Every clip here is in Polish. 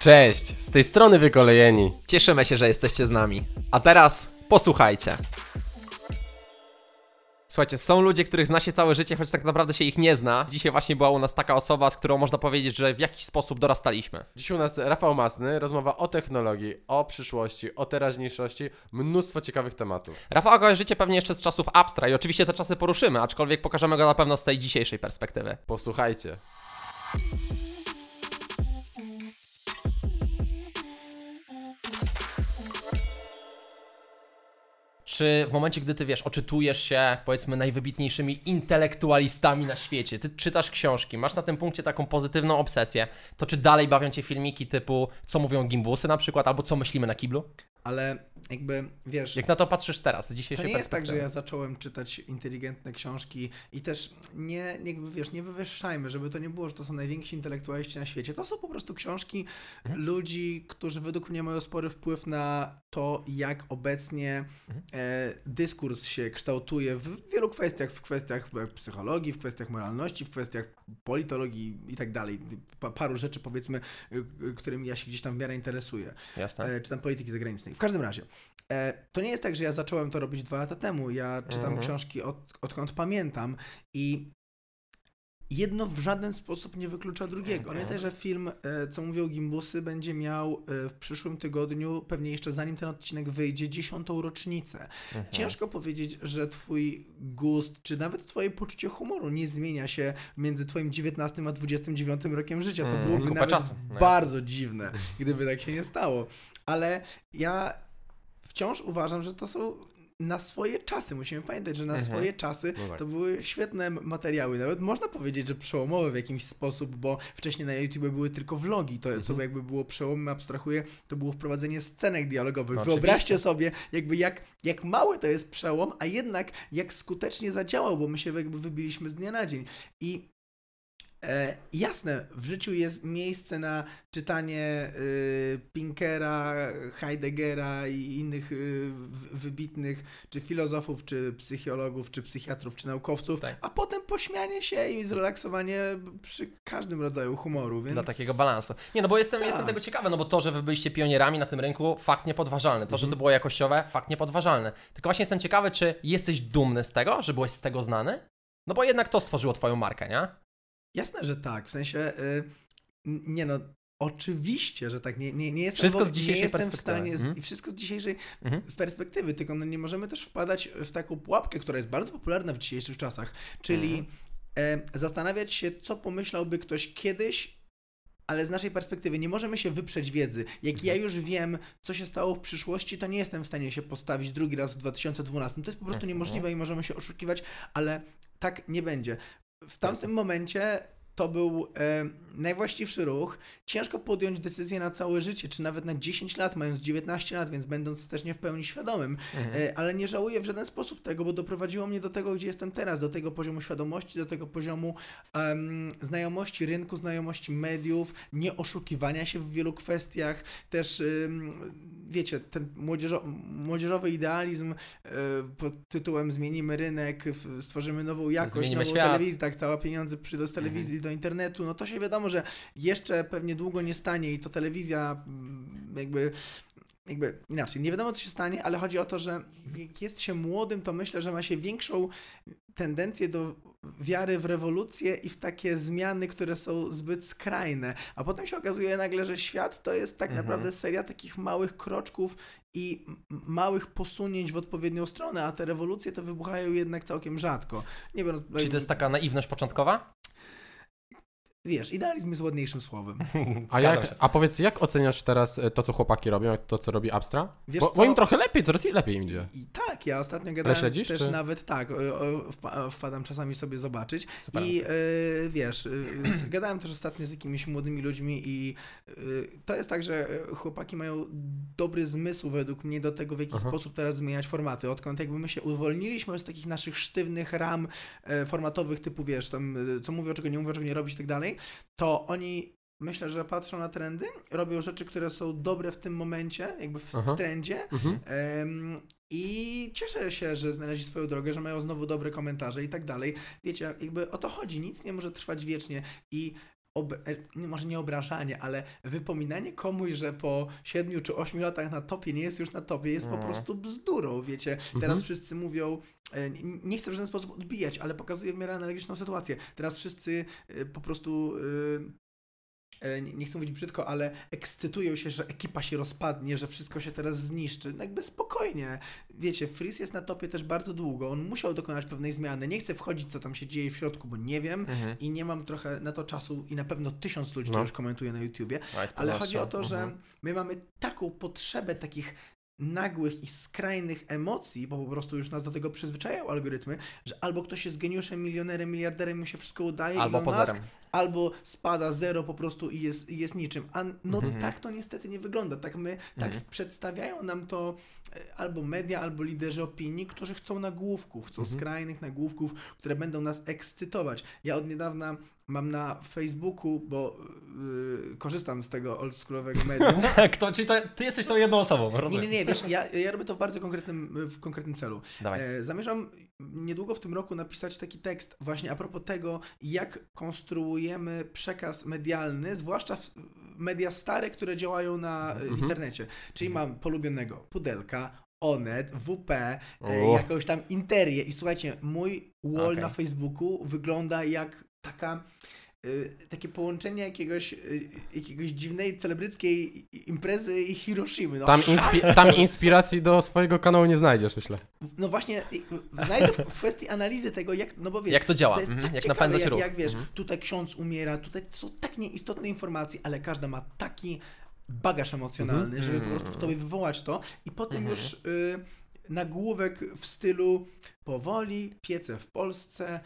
Cześć, z tej strony wykolejeni. Cieszymy się, że jesteście z nami. A teraz posłuchajcie. Słuchajcie, są ludzie, których zna się całe życie, choć tak naprawdę się ich nie zna. Dzisiaj właśnie była u nas taka osoba, z którą można powiedzieć, że w jakiś sposób dorastaliśmy. Dziś u nas Rafał Masny, rozmowa o technologii, o przyszłości, o teraźniejszości, mnóstwo ciekawych tematów. Rafała kojarzycie pewnie jeszcze z czasów Abstra i oczywiście te czasy poruszymy, aczkolwiek pokażemy go na pewno z tej dzisiejszej perspektywy. Posłuchajcie. Czy w momencie, gdy ty wiesz, oczytujesz się, powiedzmy, najwybitniejszymi intelektualistami na świecie, ty czytasz książki, masz na tym punkcie taką pozytywną obsesję, to czy dalej bawią cię filmiki typu co mówią gimbusy na przykład, albo co myślimy na kiblu? Ale jakby, wiesz, Jak na to patrzysz teraz, z to dzisiejszej nie jest tak, że ja zacząłem czytać inteligentne książki i też nie, jakby, wiesz, nie wywyższajmy, żeby to nie było, że to są najwięksi intelektualiści na świecie. To są po prostu książki Mhm. ludzi, którzy według mnie mają spory wpływ na to, jak obecnie Mhm. e, dyskurs się kształtuje w wielu kwestiach, w kwestiach psychologii, w kwestiach moralności, w kwestiach politologii i tak dalej. Pa, paru rzeczy, powiedzmy, którymi ja się gdzieś tam w miarę interesuję. Jasne. e, czy tam polityki zagranicznej. W każdym razie, e, to nie jest tak, że ja zacząłem to robić dwa lata temu. Ja czytam Mhm. książki od, odkąd pamiętam i jedno w żaden sposób nie wyklucza drugiego. Pamiętaj, że film, e, co mówią Gimbusy, będzie miał e, w przyszłym tygodniu, pewnie jeszcze zanim ten odcinek wyjdzie, dziesiątą rocznicę. Mhm. Ciężko powiedzieć, że twój gust, czy nawet twoje poczucie humoru nie zmienia się między twoim 19 a 29 rokiem życia. To Mm, byłoby kupa nawet czasu. No bardzo dziwne, gdyby tak się nie stało. Ale ja wciąż uważam, że to są na swoje czasy. Musimy pamiętać, że na Mhm. swoje czasy No tak. to były świetne materiały. Nawet można powiedzieć, że przełomowe w jakimś sposób, bo wcześniej na YouTube były tylko vlogi. To, co Mhm. jakby było przełomem, abstrahuję, to było wprowadzenie scenek dialogowych. No, Wyobraźcie oczywiście. sobie, jakby jak, jak mały to jest przełom, a jednak jak skutecznie zadziałał, bo my się jakby wybiliśmy z dnia na dzień. I E, jasne, w życiu jest miejsce na czytanie y, Pinkera, Heideggera i innych y, wybitnych czy filozofów, czy psychologów, czy psychiatrów, czy naukowców, Tak. a potem pośmianie się i zrelaksowanie przy każdym rodzaju humoru, więc... Dla takiego balansu. Nie, no bo jestem, Tak. jestem tego ciekawy, no bo to, że wy byliście pionierami na tym rynku, fakt niepodważalny. To, że Mhm. to było jakościowe, fakt niepodważalny. Tylko właśnie jestem ciekawy, czy jesteś dumny z tego, że byłeś z tego znany? No bo jednak to stworzyło twoją markę, nie? Jasne, że tak, w sensie... Y, n- nie no... Oczywiście, że tak. Nie, nie, nie jestem, Wszystko w- z dzisiejszej nie jestem w stanie. Z, Mhm. Wszystko z dzisiejszej Mhm. perspektywy, tylko no nie możemy też wpadać w taką pułapkę, która jest bardzo popularna w dzisiejszych czasach, czyli Mhm. e, zastanawiać się, co pomyślałby ktoś kiedyś, ale z naszej perspektywy nie możemy się wyprzeć wiedzy. Jak ja już wiem, co się stało w przyszłości, to nie jestem w stanie się postawić drugi raz w 2012. To jest po prostu niemożliwe i możemy się oszukiwać, ale tak nie będzie. W tamtym momencie to był e, najwłaściwszy ruch. Ciężko podjąć decyzję na całe życie, czy nawet na 10 lat, mając 19 lat, więc będąc też nie w pełni świadomym. Mhm. E, ale nie żałuję w żaden sposób tego, bo doprowadziło mnie do tego, gdzie jestem teraz, do tego poziomu świadomości, do tego poziomu em, znajomości rynku, znajomości mediów, nie oszukiwania się w wielu kwestiach, też em, wiecie, ten młodzieżo młodzieżowy idealizm e, pod tytułem zmienimy rynek, stworzymy nową jakość, Zmienimy nową świat. telewizję, tak, cała pieniądze przyjdą z telewizji do internetu, no to się wiadomo, że jeszcze pewnie długo nie stanie i to telewizja mm, jakby jakby inaczej, nie wiadomo co się stanie, ale chodzi o to, że jak jest się młodym, to myślę, że ma się większą tendencję do wiary w rewolucję i w takie zmiany, które są zbyt skrajne. A potem się okazuje nagle, że świat to jest tak Mhm. naprawdę seria takich małych kroczków i małych posunięć w odpowiednią stronę, a te rewolucje to wybuchają jednak całkiem rzadko. Nie biorąc, Czy to jest taka naiwność początkowa? Wiesz, idealizm jest ładniejszym słowem. A, jak, a powiedz, jak oceniasz teraz e, to, co chłopaki robią, jak to, co robi Abstra? Wiesz Bo, co? bo im trochę lepiej, coraz lepiej im idzie. I, I tak, ja ostatnio gadałem śledzisz, też czy? nawet tak, wpadam czasami sobie zobaczyć Super. i e, wiesz, e, gadałem też ostatnio z jakimiś młodymi ludźmi i e, to jest tak, że chłopaki mają dobry zmysł według mnie do tego, w jaki Aha. sposób teraz zmieniać formaty. Odkąd jakby my się uwolniliśmy z takich naszych sztywnych ram formatowych typu, wiesz, tam co mówią, czego nie mówią, czego nie robić i tak dalej, to oni myślę, że patrzą na trendy, robią rzeczy, które są dobre w tym momencie, jakby w, w trendzie Mhm. Em, I cieszę się, że znaleźli swoją drogę, że mają znowu dobre komentarze i tak dalej. Wiecie, jakby o to chodzi, nic nie może trwać wiecznie i może nie obrażanie, ale wypominanie komuś, że po 7 czy 8 latach na topie nie jest już na topie, jest po No. prostu bzdurą, wiecie. Teraz wszyscy mówią, e, nie chcę w żaden sposób odbijać, ale pokazuję w miarę analogiczną sytuację. Teraz wszyscy e, po prostu e, e, nie nie chcę mówić brzydko, ale ekscytują się, że ekipa się rozpadnie, że wszystko się teraz zniszczy. No jakby spokojnie. Wiecie, Freeze jest na topie też bardzo długo. On musiał dokonać pewnej zmiany. Nie chcę wchodzić, co tam się dzieje w środku, bo nie wiem Mhm. i nie mam trochę na to czasu i na pewno tysiąc ludzi No. to już komentuje na YouTubie. No, Ale chodzi o to, że Mhm. my mamy taką potrzebę takich nagłych i skrajnych emocji, bo po prostu już nas do tego przyzwyczajają algorytmy, że albo ktoś jest geniuszem, milionerem, miliarderem, mu się wszystko udaje, Albo pozerem. Musk, albo spada zero po prostu i jest, i jest niczym. A no Mhm. tak to niestety nie wygląda. Tak my, tak Mhm. przedstawiają nam to e, albo media, albo liderzy opinii, którzy chcą nagłówków, chcą Mhm. skrajnych nagłówków, które będą nas ekscytować. Ja od niedawna mam na Facebooku, bo yy, korzystam z tego oldschoolowego medium. Kto, czyli to, ty jesteś tą jedną osobą, Nie, rozumiem. nie, nie, wiesz, ja, ja robię to w bardzo konkretnym, w konkretnym celu. Dawaj. E, zamierzam niedługo w tym roku napisać taki tekst właśnie a propos tego, jak konstruujemy przekaz medialny, zwłaszcza w media stare, które działają na, e, Mhm. internecie. Czyli mam polubionego Pudelka, Onet, WP, e, O. jakąś tam Interię i słuchajcie, mój wall Okej. na Facebooku wygląda jak taka y, takie połączenie jakiegoś, y, jakiegoś dziwnej, celebryckiej imprezy i Hiroshimy. No, Tam, inspi- tam inspiracji do swojego kanału nie znajdziesz, myślę. no właśnie, znajdę w, w kwestii analizy tego, jak, no bo wiesz, Jak to działa, to jest mhm, tak jak ciekawe, napędza się jak, ruch. jak wiesz, Mhm. tutaj ksiądz umiera, tutaj są tak nieistotne informacje, ale każda ma taki bagaż emocjonalny, Mhm. żeby po Mhm. prostu w tobie wywołać to i potem Mhm. już y, nagłówek w stylu powoli piece w Polsce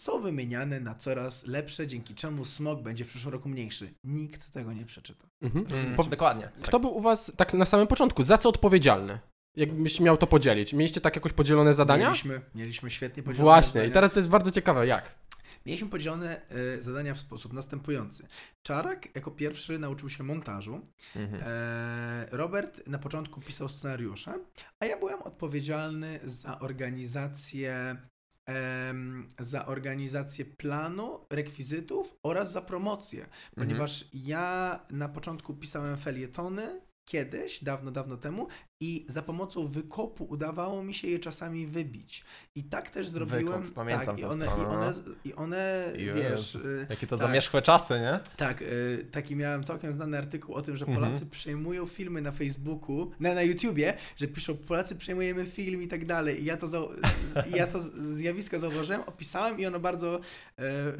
są wymieniane na coraz lepsze, dzięki czemu smog będzie w przyszłym roku mniejszy. Nikt tego nie przeczyta. Mhm. Mm, Po- dokładnie. Kto był u was tak na samym początku? Za co odpowiedzialny? Jakbyś miał to podzielić? Mieliście tak jakoś podzielone zadania? Mieliśmy, mieliśmy świetnie podzielone Właśnie, zadania. i teraz to jest bardzo ciekawe, jak? Mieliśmy podzielone y, zadania w sposób następujący. Czarak jako pierwszy nauczył się montażu, Mhm. E, Robert na początku pisał scenariusze, a ja byłem odpowiedzialny za organizację za organizację planu, rekwizytów oraz za promocję, ponieważ ja na początku pisałem felietony kiedyś, dawno, dawno temu i za pomocą wykopu udawało mi się je czasami wybić. I tak też zrobiłem. Wykop, pamiętam tak, i one, i no. one, i one Jezu. wiesz, y, Jakie to tak. zamierzchłe czasy, nie? tak, y, taki miałem całkiem znany artykuł o tym, że Mhm. Polacy przejmują filmy na Facebooku, na, na YouTubie, że piszą Polacy przejmujemy film i tak dalej. I ja to, ja to zjawisko zauważyłem, opisałem i ono bardzo...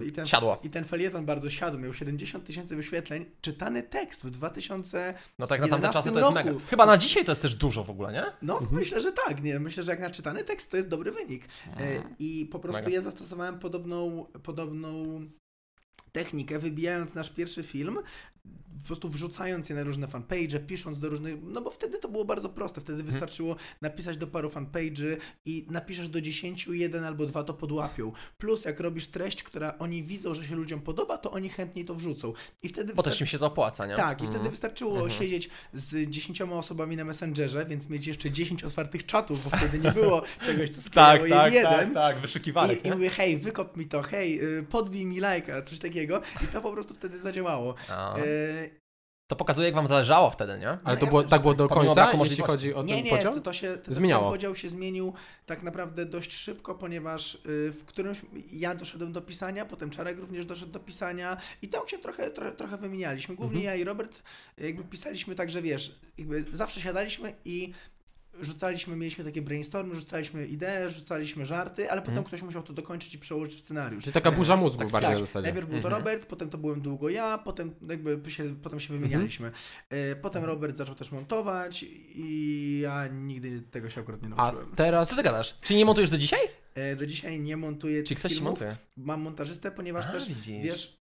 y, i ten, Siadło. I ten felieton bardzo siadł, miał 70 tysięcy wyświetleń. Czytany tekst w 2000... No tak na tamte 11 czasy to jest roku. mega. Chyba na dzisiaj to jest też dużo w ogóle, nie? No, myślę, że tak. Nie? Myślę, że jak na czytany tekst to jest dobry wynik. E, I po prostu Mega. ja zastosowałem podobną, podobną technikę, wybijając nasz pierwszy film, po prostu wrzucając je na różne fanpage, pisząc do różnych, no bo wtedy to było bardzo proste, wtedy wystarczyło napisać do paru fanpage'y i napiszesz do 10, jeden albo dwa to podłapią. Plus jak robisz treść, która oni widzą, że się ludziom podoba, to oni chętniej to wrzucą. I wtedy Bo też im się to opłaca, nie? tak, i Mhm. wtedy wystarczyło Mhm. siedzieć z dziesięcioma osobami na Messengerze, więc mieć jeszcze 10 otwartych czatów, bo wtedy nie było czegoś, co sklejało Tak, tak, jeden. tak, tak, wyszukiwarek, I, I mówię, hej, wykop mi to, hej, y, podbij mi lajka, coś takiego. I to po prostu wtedy zadziałało. E, To pokazuje, jak wam zależało wtedy, nie? Ale to było, tak było do końca, jeśli chodzi o nie, ten nie, podział? to, to się, to, Zmieniało. ten podział się zmienił tak naprawdę dość szybko, ponieważ y, w którymś ja doszedłem do pisania, potem Czarek również doszedł do pisania i tam się trochę, trochę, trochę wymienialiśmy. Głównie Mhm. ja i Robert jakby pisaliśmy tak, że wiesz, jakby zawsze siadaliśmy i rzucaliśmy, mieliśmy takie brainstormy, rzucaliśmy idee, rzucaliśmy żarty, ale potem Mhm. ktoś musiał to dokończyć i przełożyć w scenariusz. Czyli taka burza mózgu tak, bardziej tak, na zasadzie. Najpierw był to Mhm. Robert, potem to byłem długo ja, potem jakby się, potem się wymienialiśmy. E, Potem Robert zaczął też montować i ja nigdy tego się akurat nie A nauczyłem. teraz... Co ty gadasz? Czy nie montujesz do dzisiaj? E, Do dzisiaj nie montuję Czy ktoś ci filmów. montuje? Mam montażystę, ponieważ A, też, widzisz. wiesz,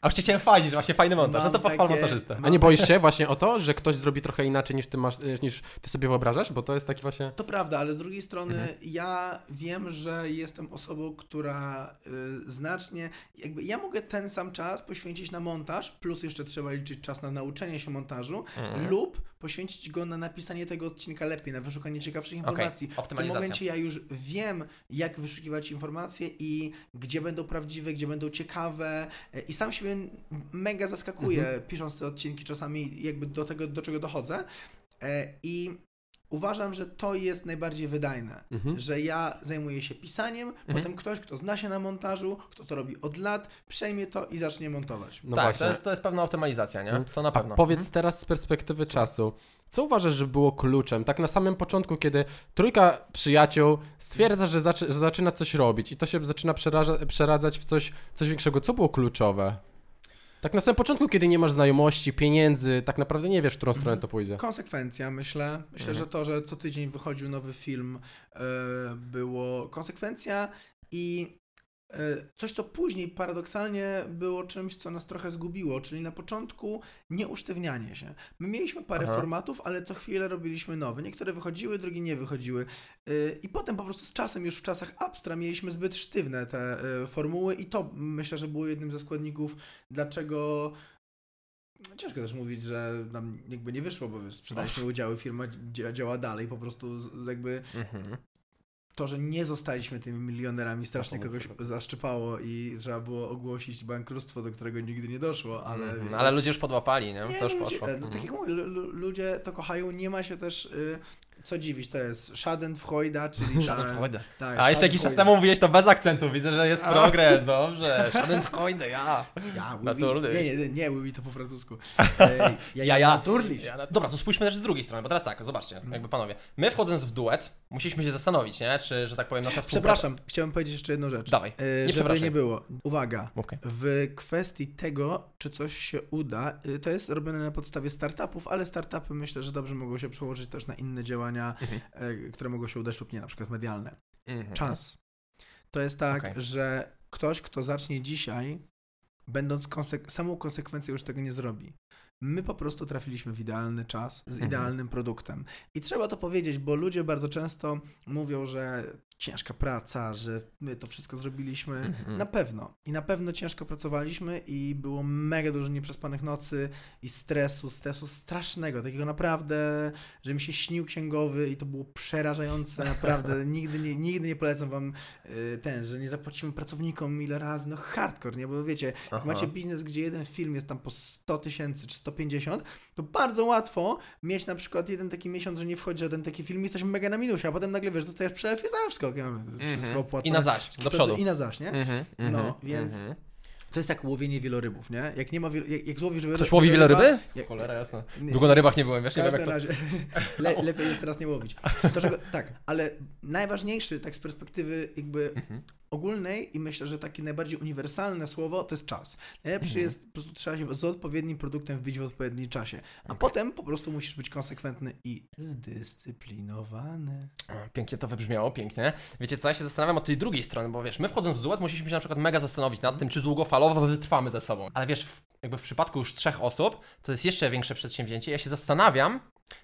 A już cię chciałem fajnie, że właśnie fajny montaż. No to pochwal takie- montażystę. A nie boisz się właśnie o to, że ktoś zrobi trochę inaczej niż ty masz, y, niż ty sobie wyobrażasz? Bo to jest taki właśnie... to prawda, ale z drugiej strony Mhm. ja wiem, że jestem osobą, która y, znacznie, jakby ja mogę ten sam czas poświęcić na montaż, plus jeszcze trzeba liczyć czas na nauczenie się montażu, Mhm. lub poświęcić go na napisanie tego odcinka lepiej, na wyszukanie ciekawszych informacji. W tym momencie ja już wiem, jak wyszukiwać informacje i gdzie będą prawdziwe, gdzie będą ciekawe e, i sam siebie mega zaskakuję, Mhm. pisząc te odcinki czasami jakby do tego, do czego dochodzę E, i uważam, że to jest najbardziej wydajne, Mhm. że ja zajmuję się pisaniem, potem ktoś, kto zna się na montażu, kto to robi od lat, przejmie to i zacznie montować. No tak, właśnie. to jest, to jest pewna optymalizacja, nie? To na A pewno. powiedz teraz z perspektywy czasu, co uważasz, że było kluczem? Tak na samym początku, kiedy trójka przyjaciół stwierdza, że, zaczy, że zaczyna coś robić i to się zaczyna przeraża, przeradzać w coś, coś większego. Co było kluczowe? Tak na samym początku, kiedy nie masz znajomości, pieniędzy, tak naprawdę nie wiesz, w którą stronę to pójdzie. Konsekwencja, myślę. Myślę, że to, że co tydzień wychodził nowy film, e, było konsekwencja i coś, co później paradoksalnie było czymś, co nas trochę zgubiło, czyli na początku nieusztywnianie się. My mieliśmy parę Aha. formatów, ale co chwilę robiliśmy nowe. Niektóre wychodziły, drugie nie wychodziły. E, I potem po prostu z czasem, już w czasach Abstra, mieliśmy zbyt sztywne te e, formuły i to myślę, że było jednym ze składników, dlaczego no, Ciężko też mówić, że nam jakby nie wyszło, bo sprzedaliśmy udziały, firma dzia- działa dalej, po prostu jakby Mhm. To, że nie zostaliśmy tymi milionerami strasznie No kogoś zaszczypało i trzeba było ogłosić bankructwo, do którego nigdy nie doszło, ale... Mhm. Ale ludzie już podłapali, nie? nie, to już ludzie, poszło. No, Mhm. tak jak mówię, lu- lu- ludzie to kochają, nie ma się też y, co dziwić, to jest Schadenfreude, czyli Schadenfreude. tak, A jeszcze jakiś czas temu mówiłeś to bez akcentu, widzę, że jest progres, dobrze. Schadenfreude, ja. Ja, Naturlich. Nie, nie, nie, mówi to po francusku. Ej, ja, Ja, ja. Naturlich. Ja Dobra, to spójrzmy też z drugiej strony, bo teraz tak, zobaczcie, Mhm. jakby panowie. My wchodząc w duet, musieliśmy się zastanowić, nie? Czy, że tak powiem, nasza współpraca... Przepraszam, chciałem powiedzieć jeszcze jedną rzecz. Dawaj, E, nie żeby przepraszaj. nie było. Uwaga. Mówkę. W kwestii tego, czy coś się uda, y, to jest robione na podstawie startupów, ale startupy myślę, że dobrze mogą się przełożyć też na inne działania, Mhm. e, które mogą się udać lub nie, na przykład medialne. Mhm. Czas. To jest tak, Okej. że ktoś, kto zacznie dzisiaj, będąc konsek- samą konsekwencją, już tego nie zrobi. My po prostu trafiliśmy w idealny czas z Mhm. idealnym produktem. I trzeba to powiedzieć, bo ludzie bardzo często mówią, że ciężka praca, że my to wszystko zrobiliśmy. Mhm. Na pewno. I na pewno ciężko pracowaliśmy i było mega dużo nieprzespanych nocy i stresu, stresu strasznego, takiego naprawdę, że mi się śnił księgowy i to było przerażające, naprawdę. nigdy, nie, nigdy nie polecam wam y, ten, że nie zapłacimy pracownikom ile razy, no hardcore, nie? Bo wiecie, jak Aha. macie biznes, gdzie jeden film jest tam po 100 tysięcy czy 150, to bardzo łatwo mieć na przykład jeden taki miesiąc, że nie wchodzi żaden taki film i jesteśmy mega na minusie, a potem nagle wiesz, dostajesz przelew i za wszystko, wszystko Mhm. opłacone. I na zaś, do przodu. I na zaś, nie? Mhm, No, mhm, więc- mhm. To jest jak łowienie wielorybów, nie? Jak nie ma wielo, jak, jak złowisz wieloryba... Ktoś łowi wieloryby? Jak, Cholera jasna. nie, Długo na rybach nie byłem, wiesz, nie wiem jak to... razie. Le, lepiej już teraz nie łowić. To, czego, tak, ale najważniejszy, tak z perspektywy jakby Mhm. Ogólnej i myślę, że takie najbardziej uniwersalne słowo to jest czas. Najlepszy Mhm. jest, po prostu trzeba się z odpowiednim produktem wbić w odpowiednim czasie. A potem po prostu musisz być konsekwentny i zdyscyplinowany. Pięknie to wybrzmiało, pięknie. Wiecie co, ja się zastanawiam od tej drugiej strony, bo wiesz, my wchodząc w duet musieliśmy się na przykład mega zastanowić nad tym, czy długofalowo wytrwamy ze sobą. Ale wiesz, jakby w przypadku już trzech osób, to jest jeszcze większe przedsięwzięcie. Ja się zastanawiam,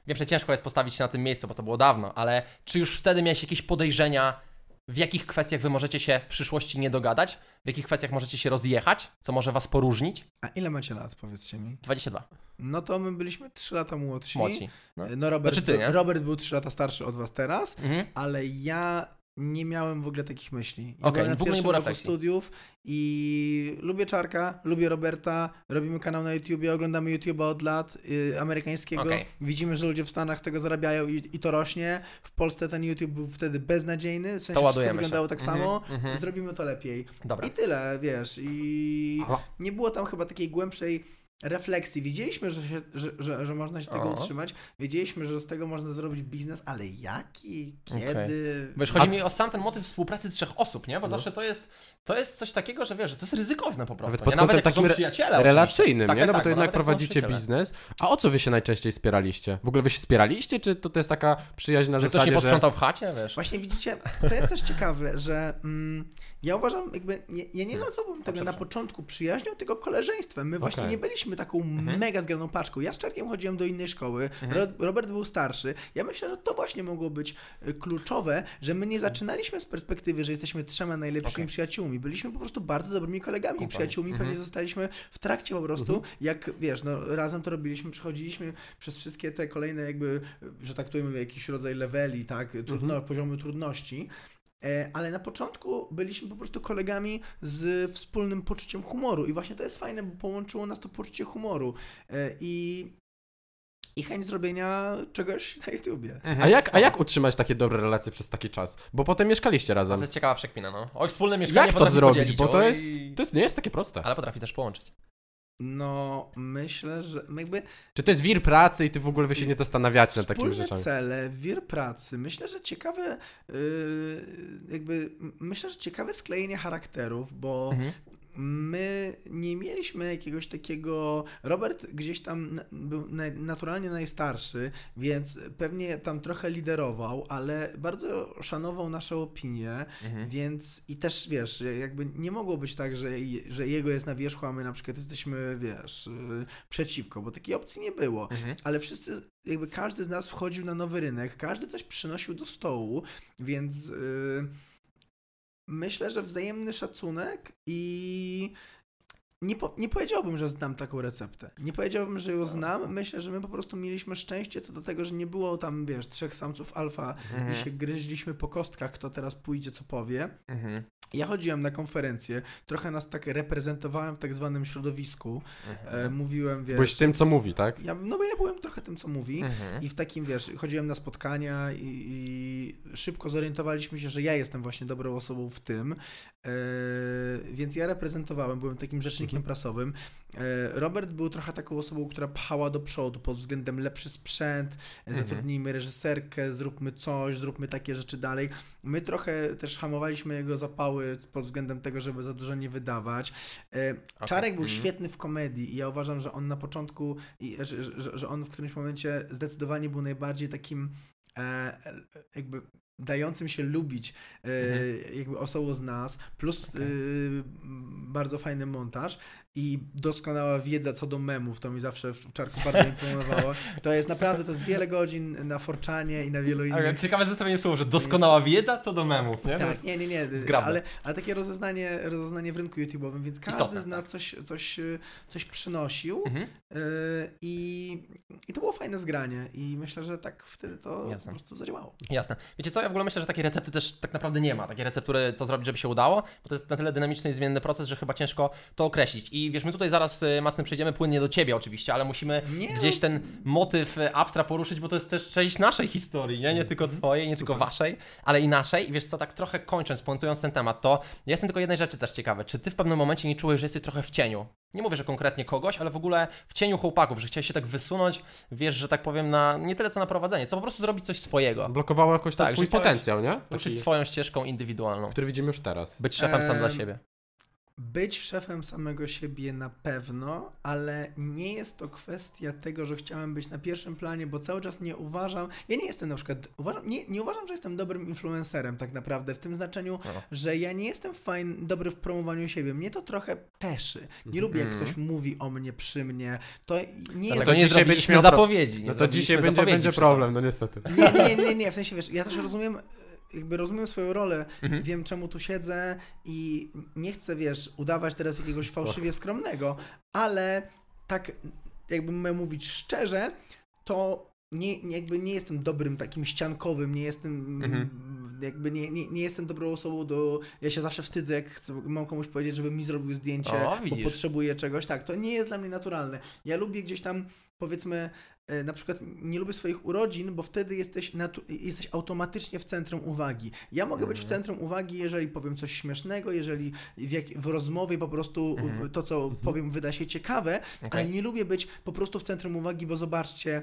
wiem, że ciężko jest postawić się na tym miejscu, bo to było dawno, ale czy już wtedy miałeś jakieś podejrzenia, w jakich kwestiach wy możecie się w przyszłości nie dogadać, w jakich kwestiach możecie się rozjechać, co może was poróżnić? A ile macie lat, powiedzcie mi? 22. No to my byliśmy 3 lata młodsi. Młodsi. No. No Robert, Znaczy ty, nie? Robert był 3 lata starszy od was teraz. Mhm. ale ja nie miałem w ogóle takich myśli. Ja na w ogóle nie było roku refleksji. studiów i lubię Czarka, lubię Roberta, robimy kanał na YouTubie, oglądamy YouTube'a od lat y, amerykańskiego. Okej. Widzimy, że ludzie w Stanach z tego zarabiają i, i to rośnie. W Polsce ten YouTube był wtedy beznadziejny, w sensie wszystko ładujemy się. wyglądało tak Mhm, samo. mhm. Zrobimy to lepiej. Dobra. I tyle, wiesz. I Aha. nie było tam chyba takiej głębszej refleksji. Wiedzieliśmy, że, się, że, że, że można się z tego Aha. utrzymać. Wiedzieliśmy, że z tego można zrobić biznes, ale jaki, kiedy... Okej. Wiesz, chodzi mi o sam ten motyw współpracy trzech osób, nie? Bo zawsze to jest, to jest coś takiego, że wiesz, że to jest ryzykowne po prostu. Nawet nie? pod Nawet takim przyjaciele. Relacyjnym, Tak, nie? tak, No bo tak, to jednak prowadzicie biznes. A o co wy się najczęściej spieraliście? W ogóle wy się spieraliście, czy to, to jest taka przyjaźń na Że ktoś zasadzie, nie że... posprzątał w chacie, wiesz? Właśnie widzicie, to jest też ciekawe, że mm, ja uważam, jakby, nie, ja nie nazwałbym tego na początku przyjaźnią, tylko koleżeństwem. My właśnie Okej. nie byliśmy byliśmy taką mega zgraną paczką. Ja z Czarkiem chodziłem do innej szkoły, Ro- Robert był starszy. Ja myślę, że to właśnie mogło być y, kluczowe, że my nie zaczynaliśmy z perspektywy, że jesteśmy trzema najlepszymi Okej. przyjaciółmi. Byliśmy po prostu bardzo dobrymi kolegami i przyjaciółmi. Mhm. Pewnie zostaliśmy w trakcie po prostu, jak wiesz, no razem to robiliśmy, przechodziliśmy przez wszystkie te kolejne jakby, że tak to mówię, jakiś rodzaj leveli, tak, trudno, poziomy trudności. E, Ale na początku byliśmy po prostu kolegami z wspólnym poczuciem humoru i właśnie to jest fajne, bo połączyło nas to poczucie humoru e, i, i chęć zrobienia czegoś na YouTubie. A jak, a jak utrzymać takie dobre relacje przez taki czas? Bo potem mieszkaliście To razem. jest ciekawa przekmina, no. Oj, wspólne mieszkanie Jak to potrafi zrobić? podzielić, Bo to oj. jest, to jest, nie jest takie proste. Ale potrafi też połączyć. No, myślę, że jakby Czy to jest wir pracy i ty w ogóle wy się nie zastanawiacie nad takimi rzeczami? cele, wir pracy. Myślę, że ciekawe, yy, jakby, myślę, że ciekawe sklejenie charakterów, bo Mhm. My nie mieliśmy jakiegoś takiego. Robert gdzieś tam był naturalnie najstarszy, więc pewnie tam trochę liderował, ale bardzo szanował nasze opinie, Mhm. więc i też wiesz, jakby nie mogło być tak, że, że jego jest na wierzchu, a my na przykład jesteśmy, wiesz, yy, przeciwko, bo takiej opcji nie było Mhm. ale wszyscy, jakby każdy z nas wchodził na nowy rynek, każdy coś przynosił do stołu, więc yy, myślę, że wzajemny szacunek i nie, po, nie powiedziałbym, że znam taką receptę. Nie powiedziałbym, że ją znam. Myślę, że my po prostu mieliśmy szczęście co do tego, że nie było tam, wiesz, trzech samców alfa i Mhm. się gryźliśmy po kostkach, kto teraz pójdzie, co powie. Mhm. Ja chodziłem na konferencje, trochę nas tak reprezentowałem w tak zwanym środowisku. E, Mhm. mówiłem, wiesz... Byłeś tym, co mówi, tak? Ja, no bo ja byłem trochę tym, co mówi. Mhm. I w takim, wiesz, chodziłem na spotkania i, i szybko zorientowaliśmy się, że ja jestem właśnie dobrą osobą w tym. E, więc ja reprezentowałem, byłem takim rzecznikiem prasowym. E, Robert był trochę taką osobą, która pchała do przodu pod względem lepszy sprzęt, e, zatrudnijmy reżyserkę, zróbmy coś, zróbmy takie rzeczy dalej. My trochę też hamowaliśmy jego zapały pod względem tego, żeby za dużo nie wydawać. E, Czarek był Mhm. świetny w komedii i ja uważam, że on na początku, i, że, on w którymś momencie zdecydowanie był najbardziej takim e, jakby dającym się lubić e, Mhm. jakby osobą z nas, plus e, bardzo fajny montaż i doskonała wiedza co do memów, to mi zawsze w Czarku bardzo imponowało. To jest naprawdę, to jest wiele godzin na Forczanie i na wielu innych Ale ciekawe zestawienie słów, że doskonała wiedza co do memów, nie? Tak, nie, nie, nie, zgrabne. ale, ale takie rozeznanie, rozeznanie w rynku YouTube'owym, więc każdy Istotne, z nas tak. coś, coś, y, coś przynosił Mhm. yy, i, i to było fajne zgranie i myślę, że tak wtedy to Jasne. po prostu zadziałało. Jasne. Wiecie co, ja w ogóle myślę, że takiej recepty też tak naprawdę nie ma. Takiej receptury, co zrobić, żeby się udało, bo to jest na tyle dynamiczny i zmienny proces, że chyba ciężko to określić. I wiesz, my tutaj zaraz, y, Masny, przejdziemy płynnie do Ciebie oczywiście, ale musimy Nie, gdzieś ten motyw y, abstra poruszyć, bo to jest też część naszej historii, nie? Nie tylko Twojej, nie tylko Waszej, ale i naszej. I wiesz co, tak trochę kończąc, puentując ten temat, to ja jestem tylko jednej rzeczy też ciekawy. Czy Ty w pewnym momencie nie czułeś, że jesteś trochę w cieniu? Nie mówię, że konkretnie kogoś, ale w ogóle w cieniu chłopaków, że chciałeś się tak wysunąć, wiesz, że tak powiem, na nie tyle co na prowadzenie, co po prostu zrobić coś swojego. Blokowało jakoś tak, twój potencjał, nie? Ruszyć Taki, swoją ścieżką indywidualną. który widzimy już teraz. Być szefem sam dla siebie. Być szefem samego siebie na pewno, ale nie jest to kwestia tego, że chciałem być na pierwszym planie, bo cały czas nie uważam, ja nie jestem na przykład, uważam, nie, nie uważam, że jestem dobrym influencerem tak naprawdę, w tym znaczeniu, No. że ja nie jestem fajny, dobry w promowaniu siebie. Mnie to trochę peszy. Nie lubię, jak Mhm. ktoś mówi o mnie przy mnie. To nie Dlatego jest... to nie zrobiliśmy zapowiedzi. Nie No to dzisiaj będzie, będzie problem, no niestety. Nie, nie, nie, nie, nie, w sensie wiesz, ja też rozumiem, jakby rozumiem swoją rolę, Mhm. wiem czemu tu siedzę i nie chcę, wiesz, udawać teraz jakiegoś fałszywie skromnego, ale tak jakby miał mówić szczerze, to nie, jakby nie jestem dobrym takim ściankowym, nie jestem Mhm. jakby nie, nie, nie jestem dobrą osobą do, ja się zawsze wstydzę, jak chcę, mam komuś powiedzieć, żeby mi zrobił zdjęcie, O, bo potrzebuję czegoś, tak, to nie jest dla mnie naturalne. Ja lubię gdzieś tam, powiedzmy, na przykład nie lubię swoich urodzin, bo wtedy jesteś, jesteś automatycznie w centrum uwagi. Ja mogę być w Mhm. centrum uwagi, jeżeli powiem coś śmiesznego, jeżeli w, jak, w rozmowie po prostu Mhm. to, co powiem, wyda się ciekawe, Okej. ale nie lubię być po prostu w centrum uwagi, bo zobaczcie,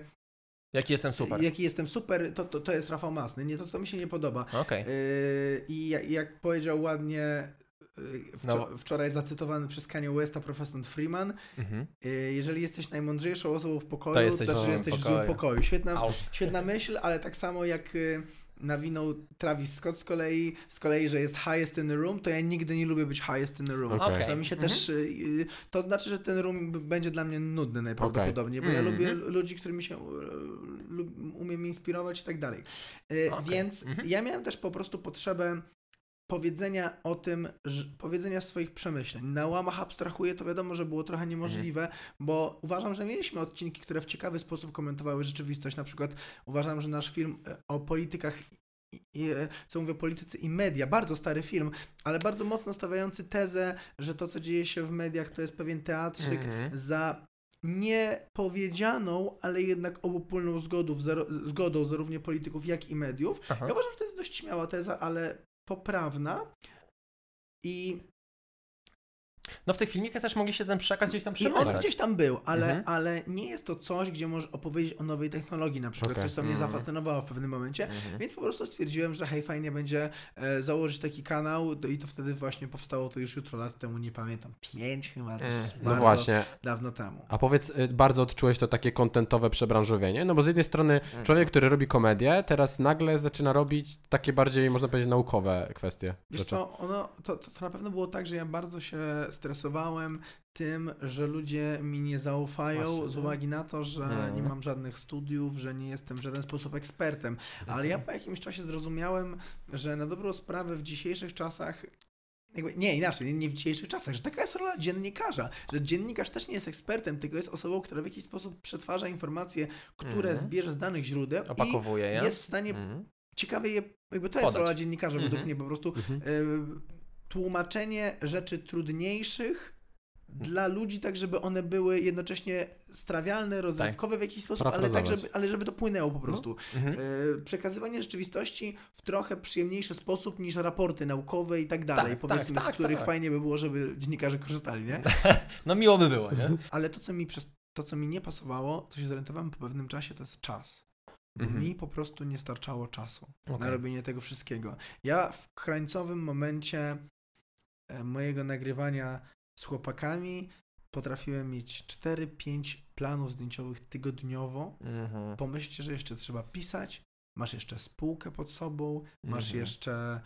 Jaki jestem super. jaki jestem super, to, to, to jest Rafał Masny, nie, to, to mi się nie podoba. Okej. Yy, I jak, powiedział ładnie wczor- No. wczoraj zacytowany przez Kanye Westa profesor Freeman, Mhm. yy, jeżeli jesteś najmądrzejszą osobą w pokoju, To to jesteś znaczy, w że złym jesteś w pokoju. złym pokoju. Świetna, świetna myśl, ale tak samo jak yy, nawinął Travis Scott z kolei, z kolei, że jest highest in the room, to ja nigdy nie lubię być highest in the room. Okej. To mi się Mhm. też, y, to znaczy, że ten room będzie dla mnie nudny najprawdopodobniej, bo ja Mhm. lubię ludzi, którymi się y, umiem inspirować i tak dalej. Y, Okej. Więc Mhm. ja miałem też po prostu potrzebę powiedzenia o tym, powiedzenia swoich przemyśleń. Na łamach abstrahuję, to wiadomo, że było trochę niemożliwe, bo uważam, że mieliśmy odcinki, które w ciekawy sposób komentowały rzeczywistość. Na przykład uważam, że nasz film e, o politykach i, i, e, co mówię, politycy i media, bardzo stary film, ale bardzo mocno stawiający tezę, że to, co dzieje się w mediach, to jest pewien teatrzyk Mhm. za niepowiedzianą, ale jednak obopólną zgodą, zgodą zarówno polityków, jak i mediów. Aha. Ja uważam, że to jest dość śmiała teza, ale poprawna. I, No w tych filmikach też mogli się ten przekaz gdzieś tam I on gdzieś tam był, ale, Mhm. ale nie jest to coś, gdzie możesz opowiedzieć o nowej technologii na przykład, Okej. coś, co mnie Mhm. zafascynowało w pewnym momencie. Mhm. Więc po prostu stwierdziłem, że hej, fajnie będzie e, założyć taki kanał i to wtedy właśnie powstało to już jutro lat temu, nie pamiętam, pięć chyba też Mm. No właśnie. dawno temu. A powiedz, y, bardzo odczułeś to takie kontentowe przebranżowienie? No bo z jednej strony Mhm. człowiek, który robi komedię, teraz nagle zaczyna robić takie bardziej, można powiedzieć, naukowe kwestie. Wiesz rzeczy. co, ono, to, to, to na pewno było tak, że ja bardzo się stresowałem tym, że ludzie mi nie zaufają Właśnie, z uwagi na to, że Mhm. nie mam żadnych studiów, że nie jestem w żaden sposób ekspertem. Ale ja po jakimś czasie zrozumiałem, że na dobrą sprawę w dzisiejszych czasach jakby, nie, inaczej, nie, w dzisiejszych czasach, że taka jest rola dziennikarza, że dziennikarz też nie jest ekspertem, tylko jest osobą, która w jakiś sposób przetwarza informacje, które Mhm. zbierze z danych źródeł Opakowuje je. i jest w stanie Mhm. ciekawie je, jakby to jest Podać. rola dziennikarza Mhm. według mnie po prostu Mhm. y, tłumaczenie rzeczy trudniejszych dla ludzi, tak żeby one były jednocześnie strawialne, rozrywkowe w jakiś sposób, ale tak, żeby, ale żeby to płynęło po prostu. Mhm. Y, przekazywanie rzeczywistości w trochę przyjemniejszy sposób niż raporty naukowe i tak dalej, Tak, powiedzmy, tak, z tak, których tak. fajnie by było, żeby dziennikarze korzystali, nie? No miło by było, nie? Ale to, co mi przez to, co mi nie pasowało, co się zorientowałem po pewnym czasie, to jest czas. Mhm. Mi po prostu nie starczało czasu na Okej. robienie tego wszystkiego. Ja w krańcowym momencie e, mojego nagrywania z chłopakami potrafiłem mieć 4-5 planów zdjęciowych tygodniowo. Mhm. Pomyślcie, że jeszcze trzeba pisać, masz jeszcze spółkę pod sobą, masz Mhm. jeszcze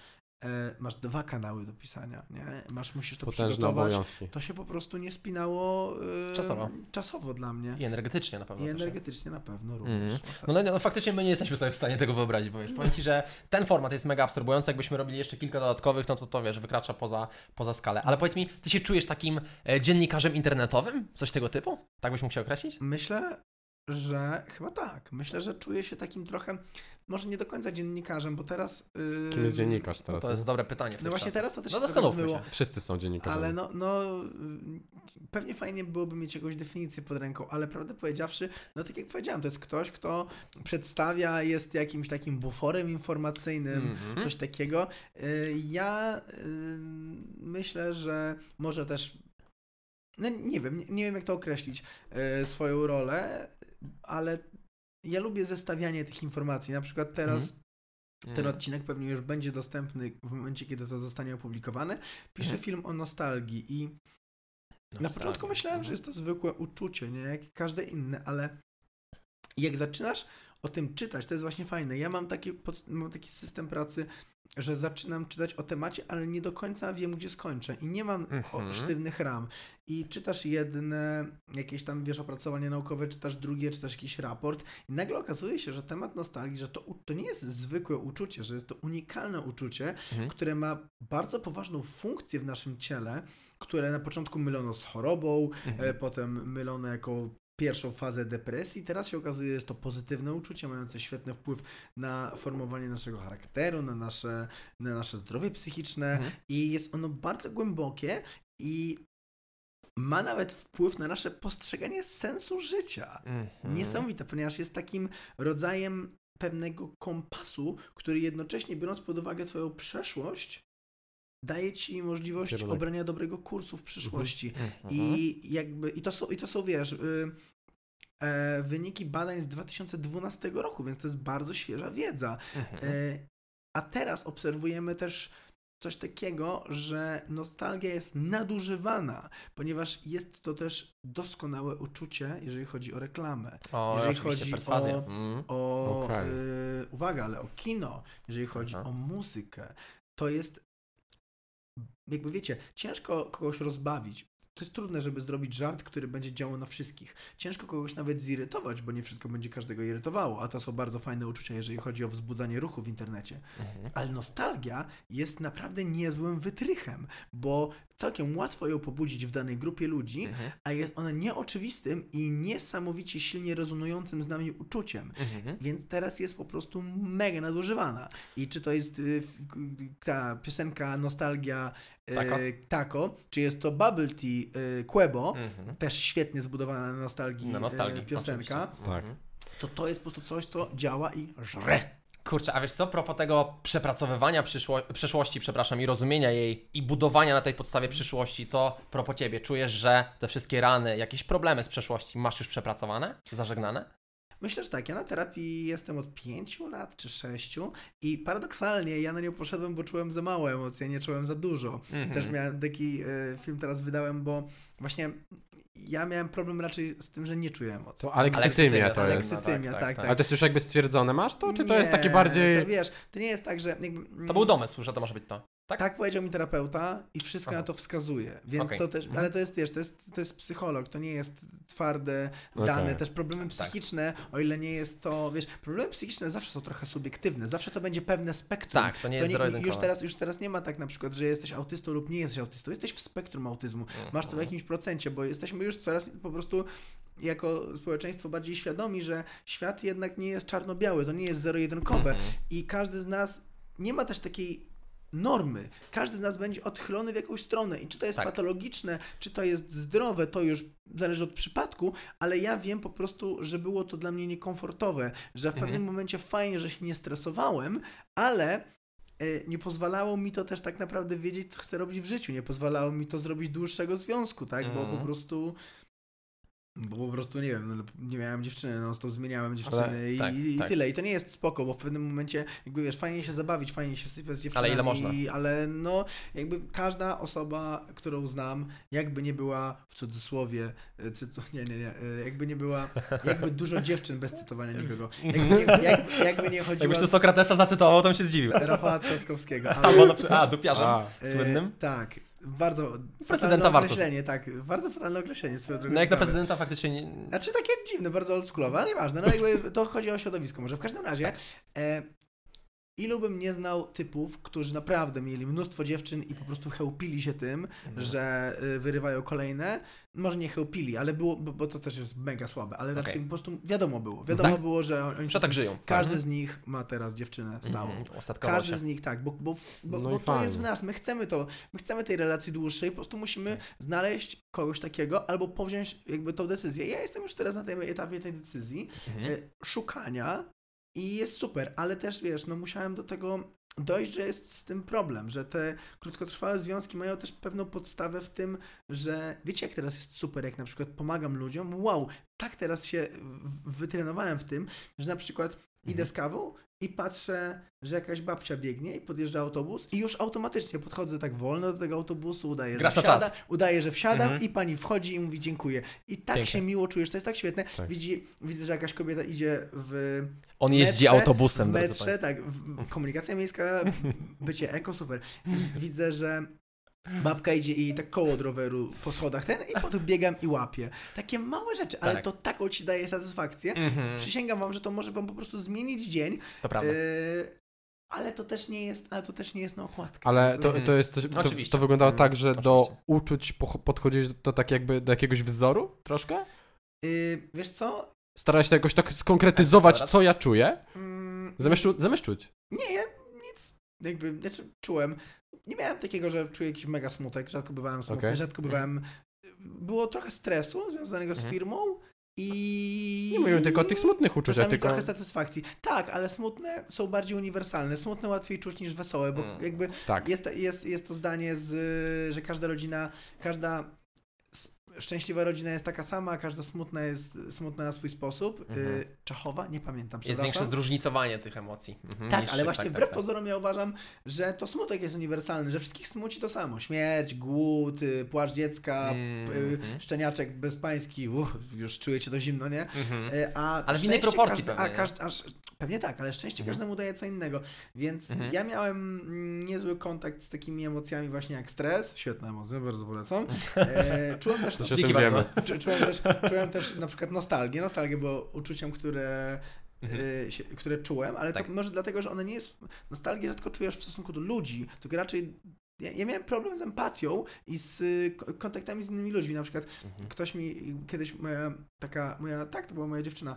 masz dwa kanały do pisania, nie? Masz, musisz to Potężne przygotować. obowiązki. To się po prostu nie spinało e, Czasowo. czasowo dla mnie. I energetycznie na pewno I energetycznie na pewno również. Mhm. Masz No, no, rację. no faktycznie my nie jesteśmy sobie w stanie tego wyobrazić, bo wiesz, powiem Ci, że ten format jest mega absorbujący, jakbyśmy robili jeszcze kilka dodatkowych, no to to wiesz, wykracza poza, poza skalę. Ale powiedz mi, Ty się czujesz takim e, dziennikarzem internetowym? Coś tego typu? Tak byś mógł się określić? Myślę, że chyba tak. Myślę, że czuję się takim trochę, może nie do końca dziennikarzem, bo teraz... Yy, Kim jest dziennikarz No teraz? to jest dobre pytanie w No właśnie czasach. teraz to też No się zastanówmy się. Wszyscy są dziennikarzami. Ale no, no, pewnie fajnie byłoby mieć jakąś definicję pod ręką, ale prawdę powiedziawszy, no tak jak powiedziałem, to jest ktoś, kto przedstawia, jest jakimś takim buforem informacyjnym, Mhm. coś takiego. Y, Ja y, myślę, że może też, no nie wiem, nie, nie wiem jak to określić, y, swoją rolę, ale ja lubię zestawianie tych informacji. Na przykład teraz ten Mhm. odcinek pewnie już będzie dostępny w momencie, kiedy to zostanie opublikowane. Piszę Mhm. film o nostalgii i na początku myślałem, że jest to zwykłe uczucie, nie jak każde inne, ale jak zaczynasz o tym czytać, to jest właśnie fajne. Ja mam taki, mam taki system pracy, że zaczynam czytać o temacie, ale nie do końca wiem, gdzie skończę i nie mam Mhm. sztywnych ram. I czytasz jedne, jakieś tam, wiesz, opracowanie naukowe, czytasz drugie, czytasz jakiś raport i nagle okazuje się, że temat nostalgii, że to, to nie jest zwykłe uczucie, że jest to unikalne uczucie, Mhm. które ma bardzo poważną funkcję w naszym ciele, które na początku mylono z chorobą, Mhm. e, potem mylono jako pierwszą fazę depresji. Teraz się okazuje, że jest to pozytywne uczucie, mające świetny wpływ na formowanie naszego charakteru, na nasze, na nasze zdrowie psychiczne Mhm. i jest ono bardzo głębokie i ma nawet wpływ na nasze postrzeganie sensu życia. Mhm. Niesamowite, ponieważ jest takim rodzajem pewnego kompasu, który jednocześnie, biorąc pod uwagę Twoją przeszłość, daje Ci możliwość Kierunek. obrania dobrego kursu w przyszłości. Mhm. I jakby, i to są, i to są wiesz, y, e, wyniki badań z 2012 roku, więc to jest bardzo świeża wiedza. Mhm. E, a teraz obserwujemy też coś takiego, że nostalgia jest nadużywana, ponieważ jest to też doskonałe uczucie, jeżeli chodzi o reklamę. O, Jeżeli chodzi o- Mm. o, Okej. y, uwaga, ale o kino, jeżeli chodzi Aha. o muzykę, to jest, jakby wiecie, ciężko kogoś rozbawić. To jest trudne, żeby zrobić żart, który będzie działał na wszystkich. Ciężko kogoś nawet zirytować, bo nie wszystko będzie każdego irytowało, a to są bardzo fajne uczucia, jeżeli chodzi o wzbudzanie ruchu w internecie. Mhm. Ale nostalgia jest naprawdę niezłym wytrychem, bo całkiem łatwo ją pobudzić w danej grupie ludzi, Mhm. a jest ona nieoczywistym i niesamowicie silnie rezonującym z nami uczuciem. Mhm. Więc teraz jest po prostu mega nadużywana. I czy to jest y, ta piosenka Nostalgia y, Tako? Tako, czy jest to Bubble Tea y, Quebo, Mhm. też świetnie zbudowana na nostalgii, Na nostalgii. piosenka. Tak. Mhm. to to jest po prostu coś, co działa i żre. Kurczę, a wiesz co, propos tego przepracowywania przyszło- przeszłości, przepraszam, i rozumienia jej i budowania na tej podstawie przyszłości, to propos ciebie, czujesz, że te wszystkie rany, jakieś problemy z przeszłości masz już przepracowane, zażegnane? Myślę, że tak. Ja na terapii jestem od pięciu lat czy sześciu i paradoksalnie ja na nią poszedłem, bo czułem za mało emocji, nie czułem za dużo. Mhm. Też miałem taki y, film teraz wydałem, bo właśnie ja miałem problem raczej z tym, że nie czuję emocji. To aleksytymia to jest. Aleksytymia, tak, tak, tak, tak. Ale to jest już jakby stwierdzone masz to, czy to jest takie bardziej... To wiesz, to nie jest tak, że jakby... To był domysł, że to może być to. Tak? Tak powiedział mi terapeuta i wszystko Aha. na to wskazuje. Więc Okej. to też, Mhm. ale to jest, wiesz, to jest, to jest psycholog, to nie jest twarde Okej. dane. Też problemy Tak. psychiczne, o ile nie jest to, wiesz, problemy psychiczne zawsze są trochę subiektywne, zawsze to będzie pewne spektrum. Tak, to nie jest to zero-jedynkowe. już teraz, już teraz nie ma tak na przykład, że jesteś autystą lub nie jesteś autystą. Jesteś w spektrum autyzmu. Masz to w Mhm. jakimś procencie, bo jesteśmy już coraz po prostu jako społeczeństwo bardziej świadomi, że świat jednak nie jest czarno-biały, to nie jest zero-jedynkowe Mhm. i każdy z nas nie ma też takiej normy. Każdy z nas będzie odchylony w jakąś stronę i czy to jest Tak. patologiczne, czy to jest zdrowe, to już zależy od przypadku, ale ja wiem po prostu, że było to dla mnie niekomfortowe, że w Mhm. pewnym momencie fajnie, że się nie stresowałem, ale e, nie pozwalało mi to też tak naprawdę wiedzieć, co chcę robić w życiu. Nie pozwalało mi to zrobić dłuższego związku, tak? Bo Mhm. po prostu. Bo po prostu nie wiem, no, nie miałem dziewczyny, no to zmieniałem dziewczyny Ale- i, tak, i tak. tyle. I to nie jest spoko, bo w pewnym momencie, jakby wiesz, fajnie się zabawić, fajnie się sypać z dziewczynami. ile można? Ale no, jakby każda osoba, którą znam, jakby nie była w cudzysłowie, e, cytu, nie, nie, nie, e, jakby nie była, jakby dużo dziewczyn bez cytowania nikogo. Jakby nie, jak, jakby nie chodziło Jakbyś tu Sokratesa zacytował, to bym się zdziwił. Rafała Trzaskowskiego. A, Ale, bo na przykład, a dupiarzem A. e, słynnym? tak, bardzo Prezydenta fatalne warto- określenie, tak, bardzo fatalne określenie swoją drogą. No jak na ciekawe. prezydenta faktycznie nie... Znaczy takie dziwne, bardzo oldschoolowe, ale nieważne. No jakby to chodzi o środowisko może. W każdym razie, e, ilu bym nie znał typów, którzy naprawdę mieli mnóstwo dziewczyn i po prostu chełpili się tym, Mhm. że y, wyrywają kolejne. Może nie chełpili, ale było, bo, to też jest mega słabe, ale raczej Okej. po prostu wiadomo było. Wiadomo Tak. było, że oni Że tak żyją. każdy z nich ma teraz dziewczynę stałą. Mhm, Ostatkowo Każdy się. z nich tak, bo, bo, bo, No bo to jest w nas. My chcemy to, my chcemy tej relacji dłuższej, po prostu musimy Tak. znaleźć kogoś takiego albo powziąć jakby tą decyzję. Ja jestem już teraz na tym etapie tej decyzji Mhm. e, szukania i jest super, ale też wiesz, no musiałem do tego dojść, że jest z tym problem, że te krótkotrwałe związki mają też pewną podstawę w tym, że wiecie jak teraz jest super, jak na przykład pomagam ludziom, wow, tak teraz się wytrenowałem w tym, że na przykład idę Mhm. z kawą i patrzę, że jakaś babcia biegnie i podjeżdża autobus i już automatycznie podchodzę tak wolno do tego autobusu, udaję, Grasz że na wsiada, czas. udaję, że wsiadam Mhm. i pani wchodzi i mówi dziękuję. I tak Pięknie. się miło czujesz, to jest tak świetne. Tak. Widzi, widzę, że jakaś kobieta idzie w On jeździ metrze- autobusem, w drodzy metrze, państwo. tak, w, komunikacja miejska, bycie eko, super. Widzę, że babka idzie i tak koło od roweru po schodach ten i potem biegam i łapię. Takie małe rzeczy, ale Tak. to taką ci daje satysfakcję. Mhm, Przysięgam wam, że to może wam po prostu zmienić dzień, to prawda. yy, ale to też nie jest, ale to też nie jest na okładkę. Ale to, jest- to jest coś, to, Oczywiście. to wyglądało Mhm, tak, że do oczywiście. uczuć poch- podchodziłeś do tak jakby do jakiegoś wzoru troszkę? Yy, wiesz co? Starałeś się jakoś tak skonkretyzować, Tak, co ja czuję? Mm, Zamiast, zamiast czuć. Nie, ja nic, jakby, znaczy czułem. Nie miałem takiego, że czuję jakiś mega smutek, rzadko bywałem smutny, Okej. rzadko bywałem... Było trochę stresu związanego z Mhm. firmą i... Nie mówimy tylko o tych smutnych uczuciach, tylko... trochę satysfakcji. Tak, ale smutne są bardziej uniwersalne. Smutne łatwiej czuć niż wesołe, bo Mm. jakby Tak. jest, jest, jest to zdanie, z, że każda rodzina, każda szczęśliwa rodzina jest taka sama, każda smutna jest smutna na swój sposób. Mhm. Y, Czachowa, nie pamiętam, Jest większe zróżnicowanie tych emocji. Mhm, Tak, ale właśnie tak, wbrew tak, tak. pozorom ja uważam, że to smutek jest uniwersalny, że wszystkich smuci to samo. Śmierć, głód, y, płacz dziecka, Mhm. y, szczeniaczek bezpański, uff, już czujecie to zimno, nie? Mhm. A Ale w innej proporcji pewnie, A nie? każd, aż, pewnie tak, ale szczęście Mhm. każdemu daje co innego. Więc Mhm. ja miałem niezły kontakt z takimi emocjami właśnie jak stres. Świetne emocje, bardzo polecam. E, czułem też Coś o Dzięki tym bardzo. wiemy. Czułem też, czułem też na przykład nostalgię. Nostalgię było uczuciem, które, y, się, które czułem, ale Mhm. Tak. to może dlatego, że one nie jest. Nostalgię rzadko czujesz w stosunku do ludzi, tylko raczej. Ja, ja miałem problem z empatią i z y, ko- kontaktami z innymi ludźmi. Na przykład Mhm. ktoś mi kiedyś moja taka, moja, tak, to była moja dziewczyna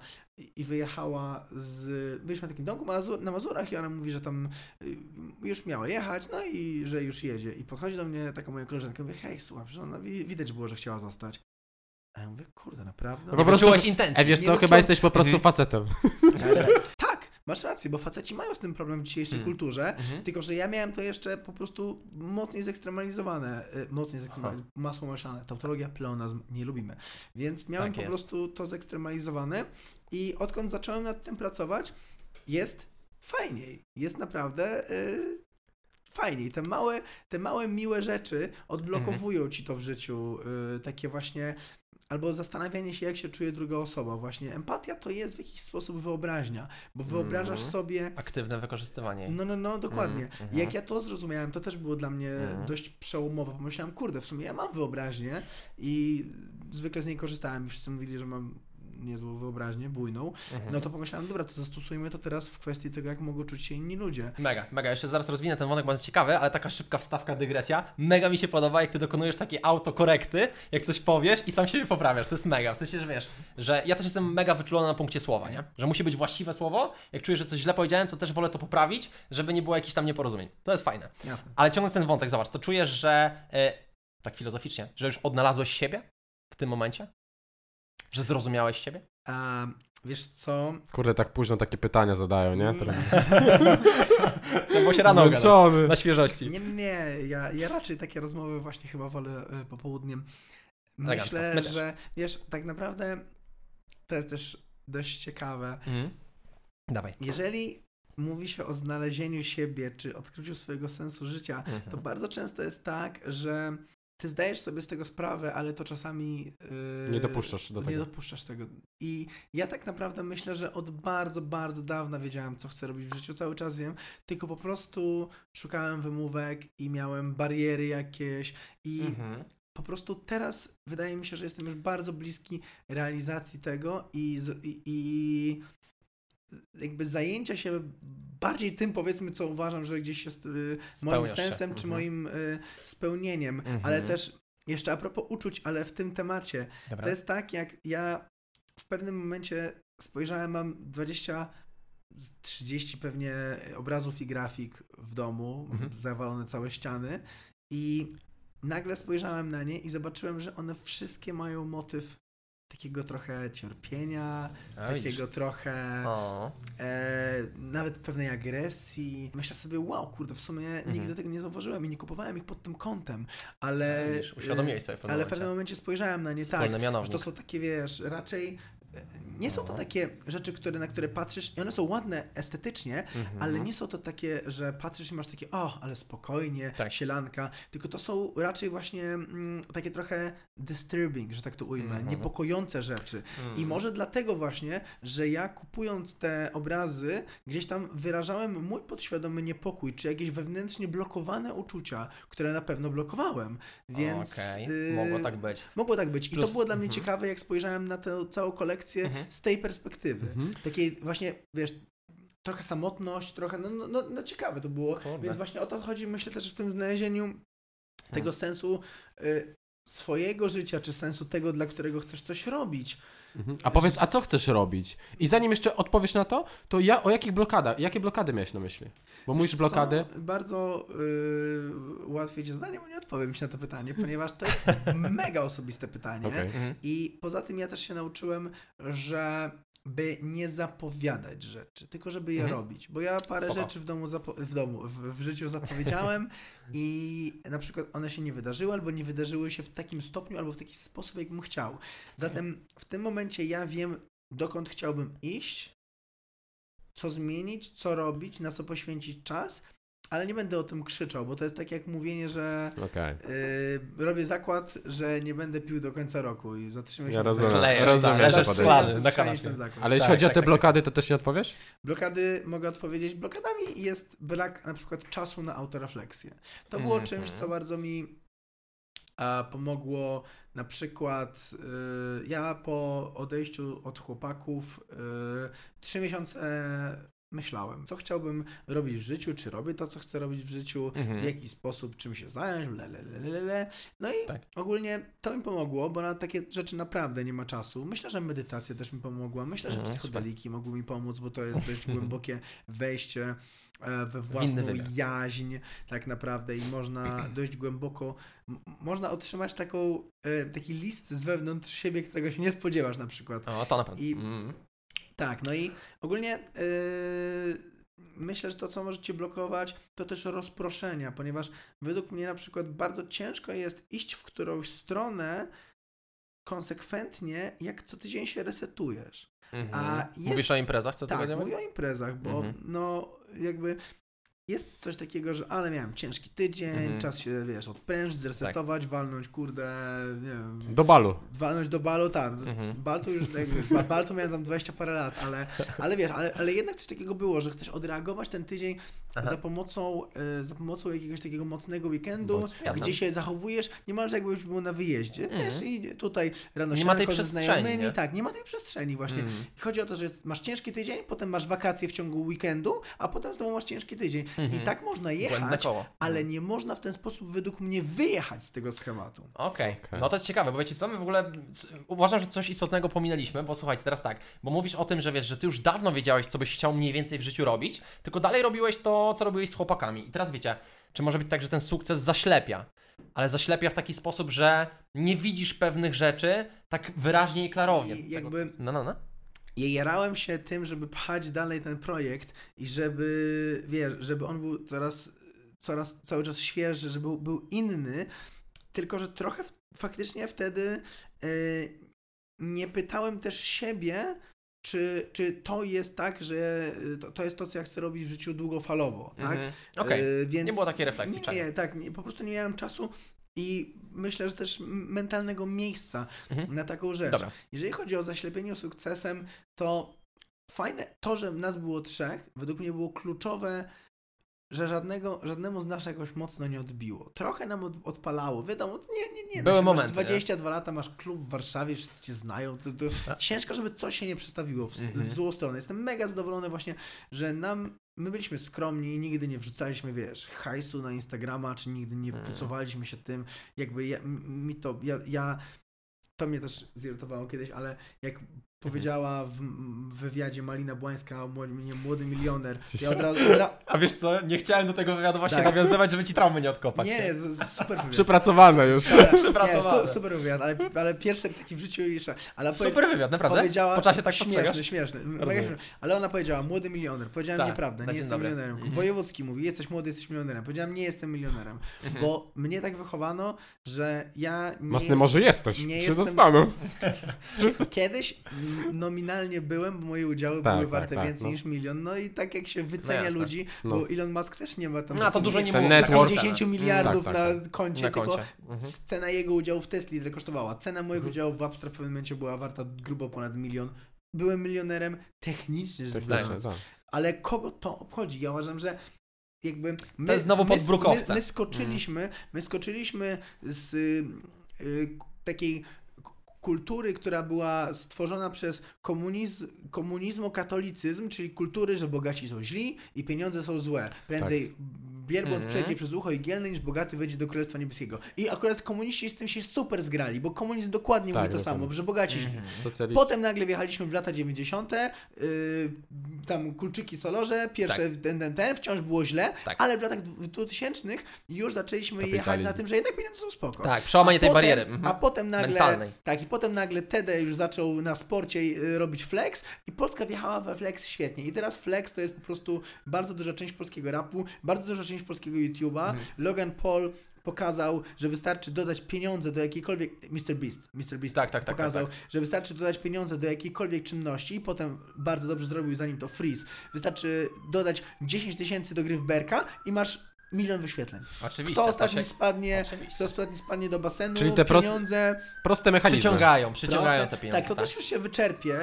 i, wyjechała z, byliśmy na takim domku Mazur, na Mazurach i ona mówi, że tam y, już miała jechać, no i że już jedzie. I podchodzi do mnie taka moja koleżanka i mówi, hej, słuchaj, że ona wi- widać było, że chciała zostać. A ja mówię, kurde, naprawdę? No Nie po prostu- intencji. E, wiesz Nie co, wyczułem- chyba jesteś po prostu Mhm. facetem. Masz rację, bo faceci mają z tym problem w dzisiejszej Hmm. kulturze, Mhm. tylko że ja miałem to jeszcze po prostu mocniej zekstremalizowane, y, mocniej zekstremalizowane, masło maślane, tautologia, pleonazm, nie lubimy. Więc miałem Tak po jest. prostu to zekstremalizowane i odkąd zacząłem nad tym pracować, jest fajniej, jest naprawdę y, fajniej. Te małe, te małe miłe rzeczy odblokowują Mhm. ci to w życiu, y, takie właśnie albo zastanawianie się, jak się czuje druga osoba. Właśnie empatia to jest w jakiś sposób wyobraźnia, bo wyobrażasz Mhm. sobie Aktywne wykorzystywanie. no, no, no, dokładnie. Mhm, mhm. Jak ja to zrozumiałem, to też było dla mnie Mhm. dość przełomowe. Pomyślałem, kurde, w sumie ja mam wyobraźnię i zwykle z niej korzystałem wszyscy mówili, że mam niezłą wyobraźnię, bujną. Mhm. No to pomyślałem, dobra, to zastosujmy to teraz w kwestii tego, jak mogą czuć się inni ludzie. Mega, mega. Jeszcze zaraz rozwinę ten wątek, bo jest ciekawy, ale taka szybka wstawka, dygresja. Mega mi się podoba, jak ty dokonujesz takiej autokorekty, jak coś powiesz i sam siebie poprawiasz. To jest mega. W sensie, że wiesz, że ja też jestem mega wyczulony na punkcie słowa, nie? Że musi być właściwe słowo. Jak czuję, że coś źle powiedziałem, to też wolę to poprawić, żeby nie było jakichś tam nieporozumień. To jest fajne. Jasne. Ale ciągnąc ten wątek, zobacz, to czujesz, że e, tak filozoficznie, że już odnalazłeś siebie w tym momencie? Że zrozumiałeś siebie? A wiesz co? Kurde, tak późno takie pytania zadają, nie? Nie. Trochę. Trzeba było się rano ogadać. Na świeżości. Nie, nie, ja, ja raczej takie rozmowy właśnie chyba wolę y, popołudniem. Myślę, że wiesz, tak naprawdę to jest też dość ciekawe. Mhm. Dawaj. Jeżeli mówi się o znalezieniu siebie, czy odkryciu swojego sensu życia, to Mhm. bardzo często jest tak, że ty zdajesz sobie z tego sprawę, ale to czasami yy, Nie dopuszczasz do Nie tego. dopuszczasz tego. I ja tak naprawdę myślę, że od bardzo, bardzo dawna wiedziałem, co chcę robić w życiu. Cały czas wiem, tylko po prostu szukałem wymówek i miałem bariery jakieś i Mhm. po prostu teraz wydaje mi się, że jestem już bardzo bliski realizacji tego i, i, i jakby zajęcia się bardziej tym, powiedzmy, co uważam, że gdzieś jest y, moim się. sensem czy Mhm. moim y, spełnieniem, Mhm. ale też jeszcze a propos uczuć, ale w tym temacie, Dobra. to jest tak, jak ja w pewnym momencie spojrzałem, mam 20 z 30 pewnie obrazów i grafik w domu, Mhm. zawalone całe ściany i nagle spojrzałem na nie i zobaczyłem, że one wszystkie mają motyw takiego trochę cierpienia, A, widzisz. takiego trochę O. e, nawet pewnej agresji. Myślę sobie, wow, kurde, w sumie Mhm. nigdy tego nie zauważyłem i nie kupowałem ich pod tym kątem, ale... Widzisz, uświadomiłeś sobie w pewnym Ale w momencie. pewnym momencie spojrzałem na nie tak, Wspólny że mianownik. to są takie, wiesz, raczej e, nie są to No. takie rzeczy, które, na które patrzysz i one są ładne estetycznie, Mhm. ale nie są to takie, że patrzysz i masz takie, o, ale spokojnie, Tak. sielanka, tylko to są raczej właśnie mm, takie trochę disturbing, że tak to ujmę, Mhm. niepokojące rzeczy. I Mhm. może dlatego właśnie, że ja kupując te obrazy, gdzieś tam wyrażałem mój podświadomy niepokój, czy jakieś wewnętrznie blokowane uczucia, które na pewno blokowałem. Więc Okej, y, mogło tak być. Mogło tak być. I Plus- to było dla mnie ciekawe, jak spojrzałem na tę całą kolekcję Mhm. z tej perspektywy. Mhm. Takiej właśnie, wiesz, trochę samotność, trochę, no, no, no, no ciekawe to było. Kurde. Więc właśnie o to chodzi, myślę też w tym znalezieniu tego Hmm. sensu y, swojego życia, czy sensu tego, dla którego chcesz coś robić. Mhm. A powiedz, a co chcesz robić? I zanim jeszcze odpowiesz na to, to ja o jakich blokadach, jakie blokady miałeś na myśli? Bo mówisz Wiesz blokady. Co? Bardzo y, łatwiej ci zadanie, bo nie odpowiem ci na to pytanie, ponieważ to jest mega osobiste pytanie. Okej. Mhm. I poza tym ja też się nauczyłem, że by nie zapowiadać rzeczy, tylko żeby je Mhm. robić. Bo ja parę Spoko. rzeczy w domu, w, domu w, w życiu zapowiedziałem i na przykład one się nie wydarzyły, albo nie wydarzyły się w takim stopniu, albo w taki sposób, jakbym chciał. Zatem w tym momencie ja wiem, dokąd chciałbym iść, co zmienić, co robić, na co poświęcić czas, ale nie będę o tym krzyczał, bo to jest tak jak mówienie, że Okej. yy, robię zakład, że nie będę pił do końca roku i za trzy miesiące rozumiem. Lejesz, rozumiem tak, na kanapie. ten zakład. Ale jeśli Tak, chodzi o tak, te tak. blokady, to też nie odpowiesz? Blokady mogę odpowiedzieć. Blokadami jest brak na przykład czasu na autorefleksję. To było Mhm. czymś, co bardzo mi e, pomogło. Na przykład y, ja po odejściu od chłopaków y, trzy miesiące myślałem, co chciałbym robić w życiu, czy robię to, co chcę robić w życiu, Mhm. w jaki sposób, czym się zająć, le, le, le, le. No i Tak. ogólnie to mi pomogło, bo na takie rzeczy naprawdę nie ma czasu. Myślę, że medytacja też mi pomogła. Myślę, że Mhm, psychodeliki mogły mi pomóc, bo to jest dość głębokie wejście e, we własną jaźń tak naprawdę i można dość głęboko, można otrzymać taką, e, taki list z wewnątrz siebie, którego się nie spodziewasz na przykład. O, to na pewno. I- Mm. Tak, no i ogólnie yy, myślę, że to, co możecie blokować, to też rozproszenia, ponieważ według mnie na przykład bardzo ciężko jest iść w którąś stronę konsekwentnie, jak co tydzień się resetujesz. Mhm. A jest- Mówisz o imprezach co tak, tygodniowych? mówię o imprezach, bo Mhm. no jakby jest coś takiego, że ale miałem ciężki tydzień, Mhm. Tak. czas się, wiesz, odprężyć, zresetować, walnąć, kurde, nie wiem, Do balu. walnąć do balu, tak. Mhm. Bal to już, jakby, ba- bal to miałem tam 20 parę lat, ale, ale wiesz, ale, ale jednak coś takiego było, że chcesz odreagować ten tydzień Aha. za pomocą, e, za pomocą jakiegoś takiego mocnego weekendu, Jasne. gdzie się zachowujesz niemalże jakbyś był na wyjeździe, Mhm. wiesz, i tutaj rano Nie ma tej przestrzeni, znajomymi, nie? tak, nie ma tej przestrzeni właśnie. I Chodzi o to, że masz ciężki tydzień, potem masz wakacje w ciągu weekendu, a potem znowu masz ciężki tydzień. Mhm. I tak można jechać, koło. ale nie można w ten sposób według mnie wyjechać z tego schematu. Okej, Okej. no to jest ciekawe, bo wiecie co, my w ogóle uważam, że coś istotnego pominęliśmy, bo słuchajcie, teraz tak, bo mówisz o tym, że wiesz, że ty już dawno wiedziałeś, co byś chciał mniej więcej w życiu robić, tylko dalej robiłeś to, co robiłeś z chłopakami. I teraz wiecie, czy może być tak, że ten sukces zaślepia, ale zaślepia w taki sposób, że nie widzisz pewnych rzeczy tak wyraźnie i klarownie. I Tego, jakby- co- No, no, no. Ja jarałem się tym, żeby pchać dalej ten projekt i żeby, wiesz, żeby on był coraz, coraz cały czas świeży, żeby był, był inny, tylko że trochę w, faktycznie wtedy y, nie pytałem też siebie, czy, czy to jest tak, że y, to, to jest to, co ja chcę robić w życiu długofalowo, tak? Mhm. Okej, Y, więc nie było takiej refleksji, Nie, nie tak, nie, po prostu nie miałem czasu i myślę, że też mentalnego miejsca Mhm. na taką rzecz. Dobra. Jeżeli chodzi o zaślepienie sukcesem, to fajne, to, że nas było trzech, według mnie było kluczowe, że żadnego, żadnemu z nas jakoś mocno nie odbiło. Trochę nam od, odpalało. Wiadomo, nie, nie, nie. Były no, momenty, Masz 22 lata, masz klub w Warszawie, wszyscy cię znają. To, to ciężko, żeby coś się nie przestawiło w, Mhm. w złą stronę. Jestem mega zadowolony właśnie, że nam, my byliśmy skromni, nigdy nie wrzucaliśmy, wiesz, hajsu na Instagrama, czy nigdy nie Mhm. pucowaliśmy się tym. Jakby ja, mi to, ja, ja to mnie też zirytowało kiedyś, ale jak powiedziała w, w wywiadzie Malina Błańska młody milioner, ja od razu... Od ra... A wiesz co, nie chciałem do tego wywiadu właśnie Tak. nawiązywać, żeby ci traumy nie odkopać. Nie, nie, super wywiad. Przepracowane już. Super, Przepracowane. su, super wywiad, ale, ale pierwszy taki w życiu jeszcze. Ale powie- Super wywiad, naprawdę? Powiedziała, po czasie tak śmieszny, śmieszny, Rozumiem. Ale ona powiedziała, młody milioner. Powiedziałem Tak, nieprawda, nie jestem dobry. milionerem. Mhm. Wojewódzki mówi, jesteś młody, jesteś milionerem. Powiedziałem, nie jestem milionerem, Mhm. bo mnie tak wychowano, że ja nie... Masny może jesteś. nie się jestem- zastanów. Kiedyś nominalnie byłem, bo moje udziały Tak, były tak, warte tak, więcej no. niż milion. No i tak jak się wycenia jasne. ludzi, No. bo Elon Musk też nie ma tam No, to dużo nie Ten było. network. 50 miliardów Tak, tak, na koncie, Na tylko koncie. Mhm. cena jego udziału w Tesli ile kosztowała. Cena moich Mhm. udziałów w Upstart w pewnym momencie była warta grubo ponad milion. Byłem milionerem technicznie rzecz Technicznie, biorąc. tak. Ale kogo to obchodzi? Ja uważam, że jakby my, To jest znowu my, pod my, my skoczyliśmy, my skoczyliśmy z y, y, takiej kultury, która była stworzona przez komunizm, komunizmokatolicyzm, czyli kultury, że bogaci są źli i pieniądze są złe. Prędzej Bierbąd Mhm. przejdzie przez ucho igielne, niż bogaty wejdzie do Królestwa Niebieskiego. I akurat komuniści z tym się super zgrali, bo komunizm dokładnie Tak, mówi to samo, że bogaci Mhm. Socjaliści. Potem nagle wjechaliśmy w lata 90., yy, tam kulczyki solorze, pierwsze ten, ten, ten, wciąż było źle, Tak. ale w latach dwu- 2000 już zaczęliśmy jechać na tym, że jednak pieniądze są spoko. Tak, przełamanie tej potem- bariery. Mhm. A potem nagle, Mentalnej. tak, i potem nagle TD już zaczął na sporcie y, robić flex i Polska wjechała we flex świetnie. I teraz flex to jest po prostu bardzo duża część polskiego rapu, bardzo duża część polskiego YouTube'a. Mhm. Logan Paul pokazał, że wystarczy dodać pieniądze do jakiejkolwiek... Mr. Beast. Mr. Beast Tak, tak, tak, pokazał, tak, że wystarczy dodać pieniądze do jakiejkolwiek czynności i potem bardzo dobrze zrobił zanim to freeze. Wystarczy dodać 10 tysięcy do gry w Berka i masz milion wyświetleń. Oczywiście. Kto to ostatni się spadnie, Oczywiście. kto ostatni spadnie do basenu, Czyli te pieniądze... Proste mechanizmy. przyciągają, przyciągają Proste. te pieniądze. Tak, to też już się wyczerpie.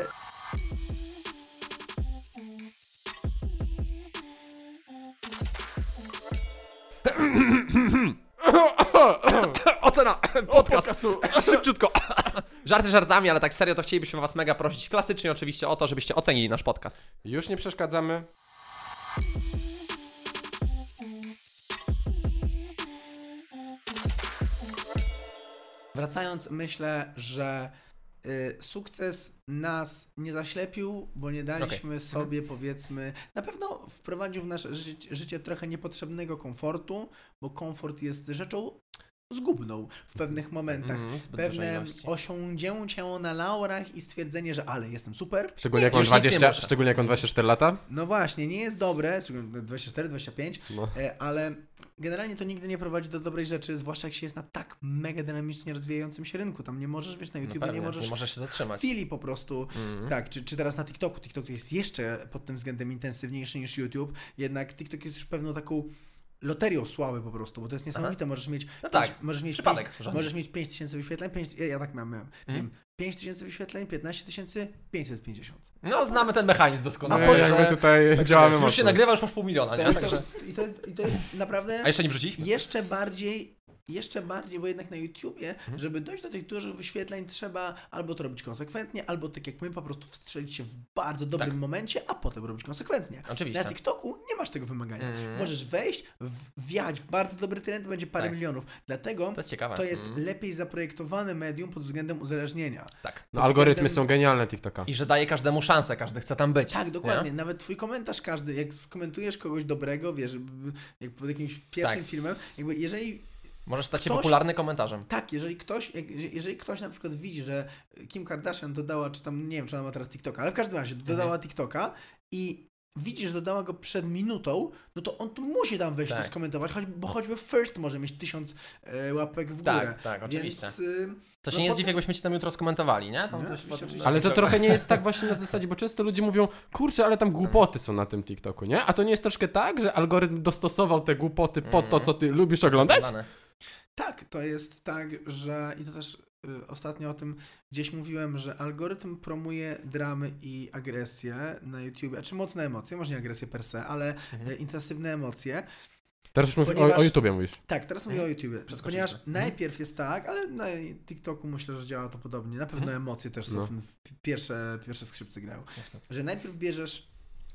Ocena! Podcast! Szybciutko! Żarty żartami, ale tak serio to chcielibyśmy Was mega prosić klasycznie oczywiście o to, żebyście ocenili nasz podcast. Już nie przeszkadzamy. Wracając, myślę, że y, sukces nas nie zaślepił, bo nie daliśmy Okej. sobie, powiedzmy, na pewno wprowadził w nasze życie, życie trochę niepotrzebnego komfortu, bo komfort jest rzeczą zgubną w pewnych momentach. Dużej Pewne osiągnięcie na laurach i stwierdzenie, że ale jestem super. Szczególnie jak nie 20, muszę. szczególnie jak mam 24 lata. No właśnie, nie jest dobre, czy 24, 25, No. E, ale generalnie to nigdy nie prowadzi do dobrej rzeczy, zwłaszcza jak się jest na tak mega dynamicznie rozwijającym się rynku. Tam nie możesz, wiesz, na No YouTube pewnie, nie możesz nie możesz się zatrzymać. chwili po prostu. Mhm. Tak, czy, czy teraz na TikToku. TikTok jest jeszcze pod tym względem intensywniejszy niż YouTube, jednak TikTok jest już pewną taką loterią sławy po prostu, bo to jest niesamowite. Możesz mieć, No tak, pięć- możesz mieć, przypadek pięć, możesz mieć 5 tysięcy wyświetleń, 5, ja, ja tak miałem, miałem, Mhm. miałem 5 tysięcy wyświetleń, 15 tysięcy, 550. No, znamy ten mechanizm doskonale. potem- jakby tutaj tak, działamy Już się nagrywa, już masz pół miliona, To nie? jest, Także... to, i, to jest, I to jest naprawdę A jeszcze nie wrzuciliśmy? jeszcze bardziej, jeszcze bardziej, bo jednak na YouTubie, Mhm. żeby dojść do tych dużych wyświetleń, trzeba albo to robić konsekwentnie, albo tak jak my, po prostu wstrzelić się w bardzo dobrym Tak. momencie, a potem robić konsekwentnie. Oczywiście. Na TikToku nie masz tego wymagania. Mhm. Możesz wejść, w- wjechać w bardzo dobry trend, będzie parę Tak. milionów. Dlatego To jest to jest Mhm. lepiej zaprojektowane medium pod względem uzależnienia. Tak. No, algorytmy względem- są genialne TikToka. I że daje każdemu szansę, każdy chce tam być. Tak, nie? dokładnie. Nawet twój komentarz każdy, jak skomentujesz kogoś dobrego, wiesz, jak pod jakimś pierwszym Tak. filmem, jakby jeżeli Możesz stać się Ktoś- popularny komentarzem. Tak, jeżeli ktoś, jeżeli ktoś na przykład widzi, że Kim Kardashian dodała, czy tam, nie wiem, czy ona ma teraz TikToka, ale w każdym razie Mhm. dodała TikToka i widzi, że dodała go przed minutą, no to on tu musi tam wejść Tak. to skomentować, choć, bo choćby first może mieć tysiąc e, łapek w górę. Tak, tak, oczywiście. Więc, y, To się no nie potem- zdziwi, jakbyśmy ci tam jutro skomentowali, nie? Tam Nie, coś pod- Ale to trochę nie jest tak właśnie na zasadzie, bo często ludzie mówią, kurczę, ale tam głupoty są na tym TikToku, nie? A to nie jest troszkę tak, że algorytm dostosował te głupoty pod to, Mhm. co ty lubisz oglądać? Tak, to jest tak, że i to też y, ostatnio o tym gdzieś mówiłem, że algorytm promuje dramy i agresję na YouTube, czy mocne emocje, może nie agresję per se, ale Mhm. y, intensywne emocje. Teraz już mówisz o, o YouTubie mówisz. Tak, teraz mówię Mhm. o YouTubie. Przeskoczyliśmy. Ponieważ Mhm. najpierw jest tak, ale na TikToku myślę, że działa to podobnie. Na pewno Mhm. emocje też są No. pierwsze, pierwsze skrzypce grają. Jasne. Że najpierw bierzesz,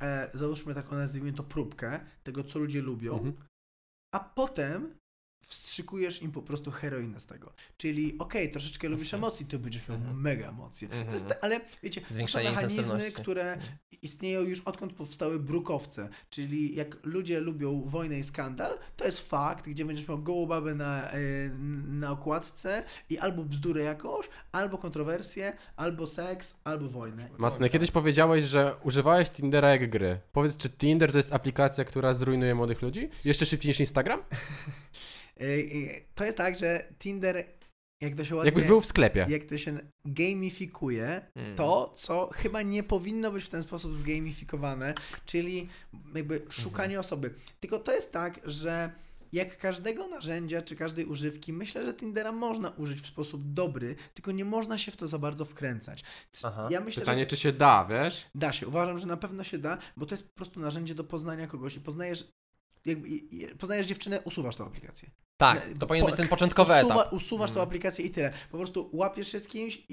e, załóżmy taką nazwijmy to próbkę tego, co ludzie lubią, Mhm. a potem wstrzykujesz im po prostu heroinę z tego. Czyli okej, troszeczkę lubisz emocji, to będziesz miał Mhm. mega emocje. To Mhm. jest, te- ale wiecie, to są mechanizmy, które Mhm. istnieją już odkąd powstały brukowce. Czyli jak ludzie lubią wojnę i skandal, to jest fakt, gdzie będziesz miał gołą babę na, e, na okładce i albo bzdurę jakąś, albo kontrowersję, albo seks, albo wojnę. Masne, kiedyś powiedziałeś, że używałeś Tindera jak gry. Powiedz, czy Tinder to jest aplikacja, która zrujnuje młodych ludzi? Jeszcze szybciej niż Instagram? E, To jest tak, że Tinder, jak to się ładnie... Jakbyś był w sklepie. jak to się gamifikuje, Mm. to, co chyba nie powinno być w ten sposób zgamifikowane, czyli jakby szukanie Mhm. osoby. Tylko to jest tak, że jak każdego narzędzia czy każdej używki, myślę, że Tindera można użyć w sposób dobry, tylko nie można się w to za bardzo wkręcać. Aha. Ja myślę, Pytanie, że czy się da, wiesz? da się. Uważam, że na pewno się da, bo to jest po prostu narzędzie do poznania kogoś i poznajesz jakby, i- i- poznajesz dziewczynę, usuwasz tę aplikację. Tak, e, to powinien po- być ten początkowy usuwa, etap. usuwasz tą Mhm. aplikację i tyle. Po prostu łapiesz się z kimś i,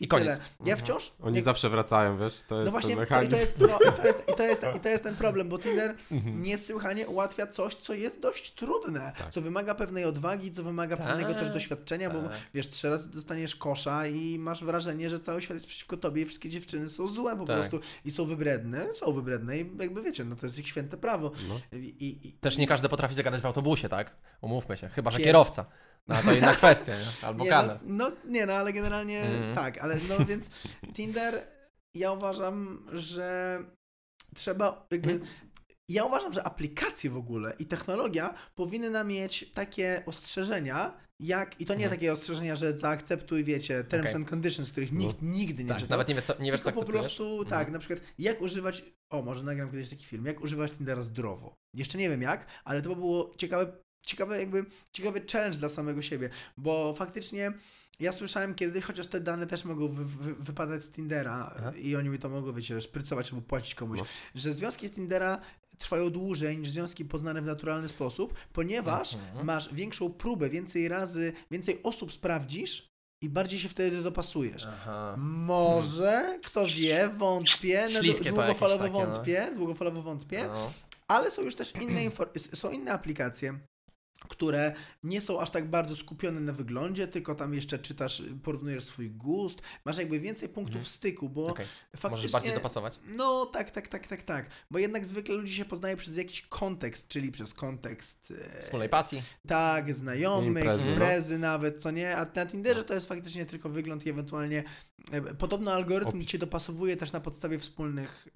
i, I koniec. tyle. Ja Mhm. wciąż... Oni jak- zawsze wracają, wiesz? To jest no właśnie, ten i, to jest pro, i, to jest, i, to jest, I to jest ten problem, bo Tinder Mhm. niesłychanie ułatwia coś, co jest dość trudne, Tak. co wymaga pewnej odwagi, co wymaga Tak, pewnego też doświadczenia, bo tak. wiesz, trzy razy dostaniesz kosza i masz wrażenie, że cały świat jest przeciwko tobie i wszystkie dziewczyny są złe po Tak. prostu i są wybredne, są wybredne i jakby wiecie, no to jest ich święte prawo. No. I, i, i, Też nie każdy potrafi zagadać w autobusie, tak? Umówmy się. Chyba, że Pies. kierowca. No to inna kwestia, nie? Albo nie, no, no nie, no ale generalnie Mhm. tak, ale no więc Tinder ja uważam, że trzeba jakby Mhm. ja uważam, że aplikacje w ogóle i technologia powinna mieć takie ostrzeżenia, jak, i to nie Mhm. takie ostrzeżenia, że zaakceptuj, wiecie, terms Okej. and conditions, których No. nikt nigdy nie Tak, czytał. nawet nie wiesz, co, nie wiesz, co tylko po akceptujesz. prostu, Mhm. tak, na przykład jak używać, o może nagram kiedyś taki film, jak używać Tindera zdrowo. Jeszcze nie wiem jak, ale to by było ciekawe, ciekawe jakby, ciekawy challenge dla samego siebie, bo faktycznie ja słyszałem kiedyś, chociaż te dane też mogą wy, wy, wypadać z Tindera Aha. i oni mi to mogą, wiecie, szprycować albo płacić komuś, No. że związki z Tindera trwają dłużej niż związki poznane w naturalny sposób, ponieważ Mhm. masz większą próbę, więcej razy, więcej osób sprawdzisz i bardziej się wtedy dopasujesz. Aha. Może, kto wie, wątpię, no, długofalowo takie, no. wątpię, długofalowo wątpię, No. ale są już też inne, są inne aplikacje, które nie są aż tak bardzo skupione na wyglądzie, tylko tam jeszcze czytasz, porównujesz swój gust, masz jakby więcej punktów Mhm. styku, bo Okej. faktycznie... Możesz bardziej dopasować. No tak, tak, tak, tak, tak, bo jednak zwykle ludzi się poznaje przez jakiś kontekst, czyli przez kontekst e, Wspólnej pasji. tak, znajomych, Imprezy, imprezy, no. nawet, co nie? A na Tinderze to jest faktycznie tylko wygląd i ewentualnie e, podobno algorytm Opis. cię dopasowuje też na podstawie wspólnych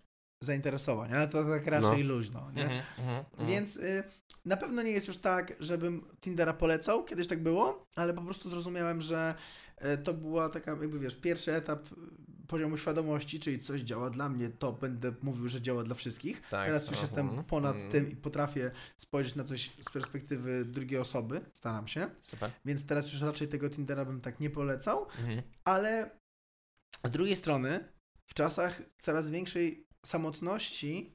zainteresowań, ale to tak raczej luźno, nie? Mhm, mhm, mhm. Więc y, na pewno nie jest już tak, żebym Tindera polecał, kiedyś tak było, ale po prostu zrozumiałem, że e, to była taka, jakby wiesz, pierwszy etap y, poziomu świadomości, czyli coś działa dla mnie, to będę mówił, że działa dla wszystkich. Tak, Teraz już aha, jestem mhm, ponad mhm. tym i potrafię spojrzeć na coś z perspektywy drugiej osoby, staram się, Super. więc teraz już raczej tego Tindera bym tak nie polecał, Mhm. ale z drugiej strony w czasach coraz większej samotności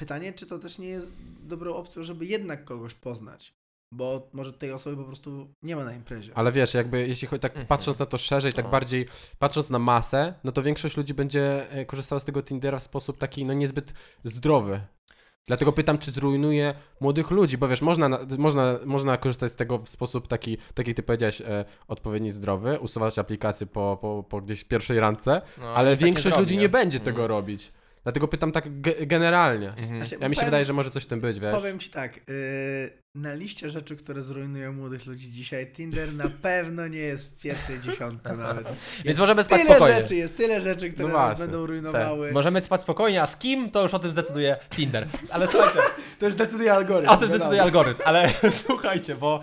pytanie, czy to też nie jest dobrą opcją, żeby jednak kogoś poznać, bo może tej osoby po prostu nie ma na imprezie. Ale wiesz, jakby jeśli chodzi, tak Mhm. patrząc na to szerzej, tak No. bardziej patrząc na masę, no to większość ludzi będzie e, korzystała z tego Tindera w sposób taki, no niezbyt zdrowy. Dlatego pytam, czy zrujnuje młodych ludzi, bo wiesz, można, na- można, można korzystać z tego w sposób taki, taki ty powiedziałeś, e, odpowiedni zdrowy, usuwać aplikacje po, po, po gdzieś pierwszej randce, No, ale tak większość zrobi, ludzi nie będzie tego Mhm. robić. Dlatego pytam tak ge- generalnie. Mhm. Znaczy, Ja mi się powiem- wydaje, że może coś w tym być, wiesz? Powiem ci tak, yy, na liście rzeczy, które zrujnują młodych ludzi dzisiaj, Tinder na pewno nie jest w pierwszej dziesiątce nawet. Więc możemy spać Tyle spokojnie. rzeczy jest, tyle rzeczy, które No nas będą Tak. rujnowały. Możemy spać spokojnie, a z kim to już o tym zdecyduje Tinder. Ale słuchajcie, To już decyduje algorytm. o tym wiadomo. zdecyduje algorytm, ale słuchajcie, bo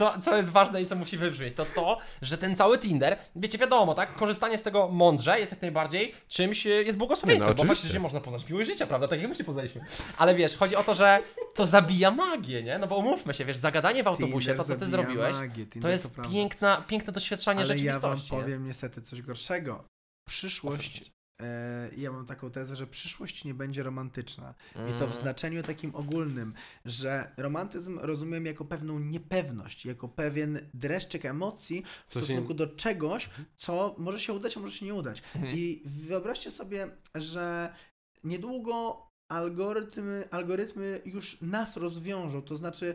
co, co jest ważne i co musi wybrzmieć, to to, że ten cały Tinder, wiecie, wiadomo, tak, korzystanie z tego mądrze jest jak najbardziej czymś, e, jest błogosławieństwem, Nie, no, bo oczywiście. faktycznie można poznać miłość życia, prawda, tak jak my się poznaliśmy. Ale wiesz, chodzi o to, że to zabija magię, nie? No bo umówmy się, wiesz, zagadanie w autobusie, Tinder to co ty zabija zrobiłeś, magię, to Tinder jest prawda. piękna, piękne doświadczanie Ale ja wam rzeczywistości. nie? powiem niestety coś gorszego. Przyszłość, ja mam taką tezę, że przyszłość nie będzie romantyczna. I to w Mm. znaczeniu takim ogólnym, że romantyzm rozumiem jako pewną niepewność, jako pewien dreszczyk emocji w stosunku do czegoś, co może się udać, a może się nie udać. Mhm. I wyobraźcie sobie, że niedługo algorytmy, algorytmy już nas rozwiążą, to znaczy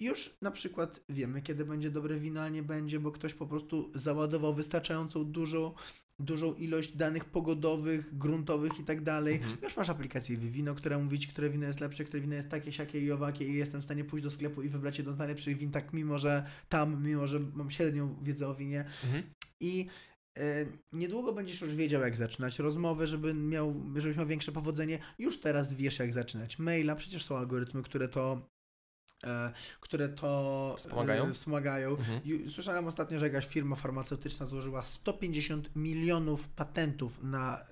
już na przykład wiemy, kiedy będzie dobre wino, a nie będzie, bo ktoś po prostu załadował wystarczającą dużą, dużą ilość danych pogodowych, gruntowych i tak dalej. Mhm. Już masz aplikację Vivino, która mówi ci, które wino jest lepsze, które wino jest takie, siakie i owakie i jestem w stanie pójść do sklepu i wybrać jedno z najlepszych win, tak mimo, że tam, mimo, że mam średnią wiedzę o winie. Mhm. I e, niedługo będziesz już wiedział, jak zaczynać rozmowę, żeby miał, żebyś miał większe powodzenie. Już teraz wiesz, jak zaczynać maila. Przecież są algorytmy, które to które to Wspomagają? E, wspomagają. Mhm. I Słyszałem ostatnio, że jakaś firma farmaceutyczna złożyła 150 milionów patentów na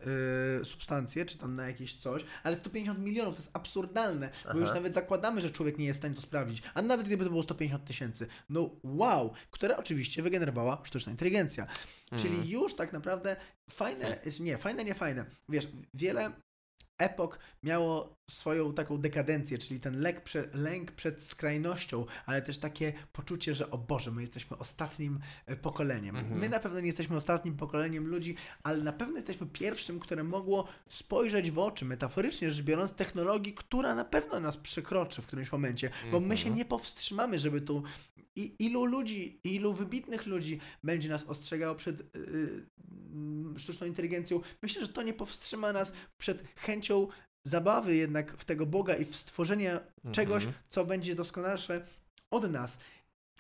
y, substancje, czy tam na jakieś coś, ale 150 milionów to jest absurdalne, bo Aha. już nawet zakładamy, że człowiek nie jest w stanie to sprawdzić. A nawet gdyby to było 150 tysięcy, no wow, które oczywiście wygenerowała sztuczna inteligencja. Mhm. Czyli już tak naprawdę fajne, czy nie, fajne, nie fajne. Wiesz, wiele epok miało swoją taką dekadencję, czyli ten lęk, prze, lęk przed skrajnością, ale też takie poczucie, że o Boże, my jesteśmy ostatnim e, pokoleniem. Mhm. My na pewno nie jesteśmy ostatnim pokoleniem ludzi, ale na pewno jesteśmy pierwszym, które mogło spojrzeć w oczy, metaforycznie rzecz biorąc, technologii, która na pewno nas przekroczy w którymś momencie, bo my się Mhm. nie powstrzymamy, żeby tu i ilu ludzi, ilu wybitnych ludzi będzie nas ostrzegało przed yy, sztuczną inteligencją. Myślę, że to nie powstrzyma nas przed chęcią zabawy jednak w tego Boga i w stworzenie czegoś, Mhm. co będzie doskonalsze od nas.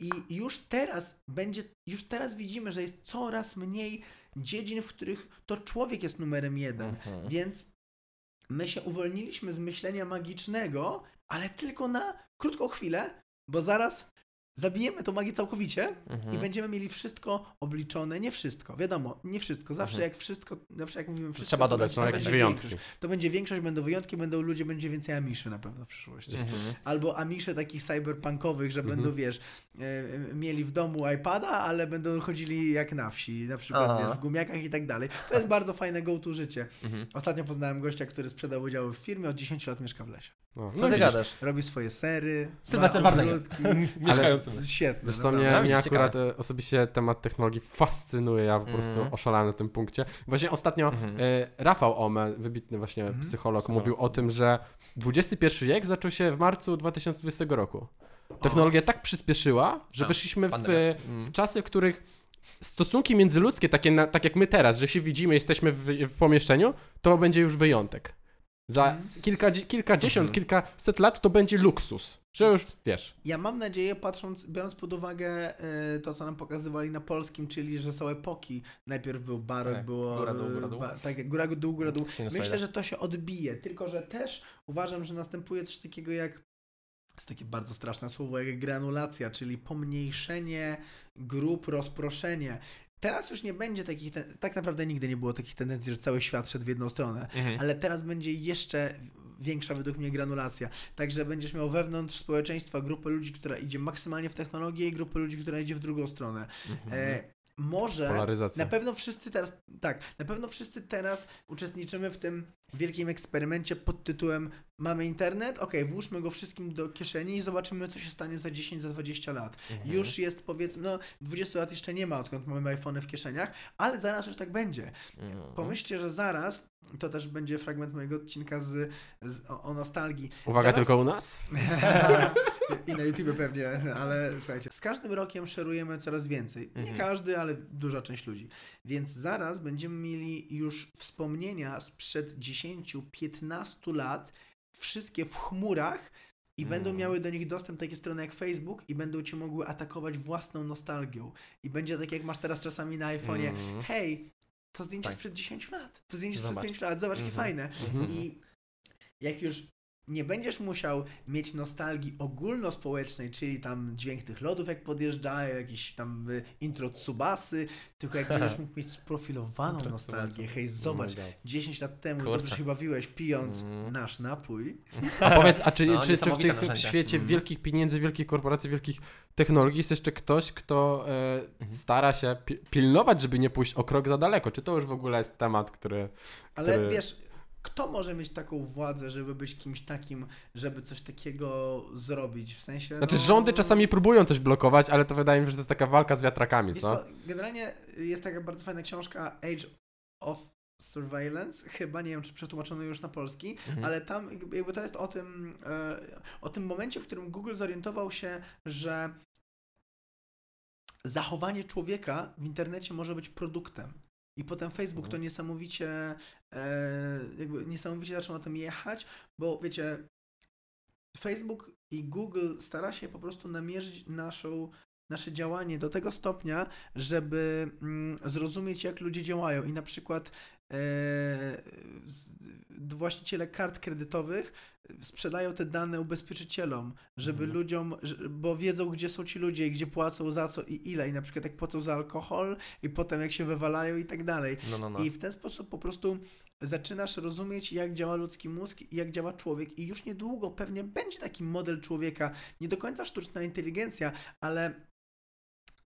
I już teraz będzie, już teraz widzimy, że jest coraz mniej dziedzin, w których to człowiek jest numerem jeden. Mhm. Więc my się uwolniliśmy z myślenia magicznego, ale tylko na krótką chwilę, bo zaraz zabijemy tą magię całkowicie Mhm. i będziemy mieli wszystko obliczone. Nie wszystko, wiadomo, nie wszystko. Zawsze Mhm. jak wszystko, zawsze jak mówimy wszystko, Trzeba to dodać będzie- Są to tak, jakieś będzie wyjątki. większość. To będzie większość, będą wyjątki, będą ludzie, będzie więcej amiszy na pewno w przyszłości. Mhm. Albo amisze takich cyberpunkowych, że Mhm. będą, wiesz, e, e, mieli w domu iPada, ale będą chodzili jak na wsi, na przykład wiesz, w gumiakach i tak dalej. To jest bardzo fajne go-to życie. Mhm. Ostatnio poznałem gościa, który sprzedał udziały w firmie, od 10 lat mieszka w lesie. No, Co no ty gadasz? Robi swoje sery. Sylwester ma Jest Świetne. Wiesz co, mnie, naprawdę. No, mnie akurat e, osobiście temat technologii fascynuje, ja po prostu Mhm. oszalałem na tym punkcie. Właśnie ostatnio Mhm. e, Rafał Ome, wybitny właśnie Mhm. psycholog, mówił o tym, że XXI wiek zaczął się w marcu 2020 roku. Technologia tak przyspieszyła, że A, weszliśmy w, Mm. w czasy, w których stosunki międzyludzkie, takie na, tak jak my teraz, że się widzimy, jesteśmy w, w pomieszczeniu, to będzie już wyjątek. Za Mhm. kilka, kilkadziesiąt, Mhm. kilkaset lat to będzie luksus. Że już wiesz. Ja mam nadzieję, patrząc, biorąc pod uwagę e, to, co nam pokazywali na polskim, czyli że są epoki. Najpierw był barok, Tak, było. góra, dół, góra, dół. Ba, tak, góra, dół, góra, dół. Myślę, że to się odbije, tylko że też uważam, że następuje coś takiego jak. Jest takie bardzo straszne słowo, jak granulacja, czyli pomniejszenie grup, rozproszenie. Teraz już nie będzie takich, ten, tak naprawdę nigdy nie było takich tendencji, że cały świat szedł w jedną stronę, Mhm. ale teraz będzie jeszcze większa według mnie granulacja. Także będziesz miał wewnątrz społeczeństwa grupę ludzi, która idzie maksymalnie w technologię i grupę ludzi, która idzie w drugą stronę. E, może na pewno wszyscy teraz, tak, na pewno wszyscy teraz uczestniczymy w tym wielkim eksperymencie pod tytułem mamy internet, okej, włóżmy go wszystkim do kieszeni i zobaczymy, co się stanie za 10, za 20 lat. Mhm. Już jest powiedzmy, no 20 lat jeszcze nie ma, odkąd mamy iPhony w kieszeniach, ale zaraz już tak będzie. Mhm. Pomyślcie, że zaraz, to też będzie fragment mojego odcinka z, z, o, o nostalgii. Uwaga, zaraz... tylko u nas? I na YouTube pewnie, ale słuchajcie, z każdym rokiem szerujemy coraz więcej. Nie Mhm. każdy, ale duża część ludzi. Więc zaraz będziemy mieli już wspomnienia sprzed 10-15 lat, wszystkie w chmurach i Mhm. będą miały do nich dostęp takie strony jak Facebook i będą cię mogły atakować własną nostalgią. I będzie tak jak masz teraz czasami na iPhone'ie, Mm. hej, to zdjęcie Tak. sprzed 10 lat, to zdjęcie sprzed Zobacz. 5 lat, zobacz jakie Mhm. fajne. Mhm. I jak już nie będziesz musiał mieć nostalgii ogólnospołecznej, czyli tam dźwięk tych lodów jak podjeżdżają, jakiś tam y, intro Tsubasy, tylko jak będziesz mógł mieć sprofilowaną nostalgię, hej zobacz, Oh God. 10 lat temu Kurczę. dobrze się bawiłeś pijąc Mm. nasz napój. A powiedz, a czy, No, czy, czy w tych w świecie Mhm. wielkich pieniędzy, wielkich korporacji, wielkich technologii jest jeszcze ktoś, kto Mhm. stara się pi- pilnować, żeby nie pójść o krok za daleko? Czy to już w ogóle jest temat, który... Ale Który- wiesz, kto może mieć taką władzę, żeby być kimś takim, żeby coś takiego zrobić? W sensie. Znaczy no, rządy czasami próbują coś blokować, ale to wydaje mi się, że to jest taka walka z wiatrakami, co? co, generalnie jest taka bardzo fajna książka Age of Surveillance, chyba nie wiem, czy przetłumaczono już na polski, Mhm. ale tam jakby jakby to jest o tym, e, o tym momencie, w którym Google zorientował się, że zachowanie człowieka w internecie może być produktem. I potem Facebook to Mhm. niesamowicie, e, jakby niesamowicie zaczął na tym jechać, bo wiecie, Facebook i Google stara się po prostu namierzyć naszą, nasze działanie do tego stopnia, żeby mm, zrozumieć, jak ludzie działają. I na przykład właściciele kart kredytowych sprzedają te dane ubezpieczycielom, żeby Mhm. ludziom, bo wiedzą, gdzie są ci ludzie i gdzie płacą za co i ile. I na przykład jak płacą za alkohol i potem jak się wywalają i tak dalej. No, no, no. I w ten sposób po prostu zaczynasz rozumieć, jak działa ludzki mózg i jak działa człowiek. I już niedługo pewnie będzie taki model człowieka, nie do końca sztuczna inteligencja, ale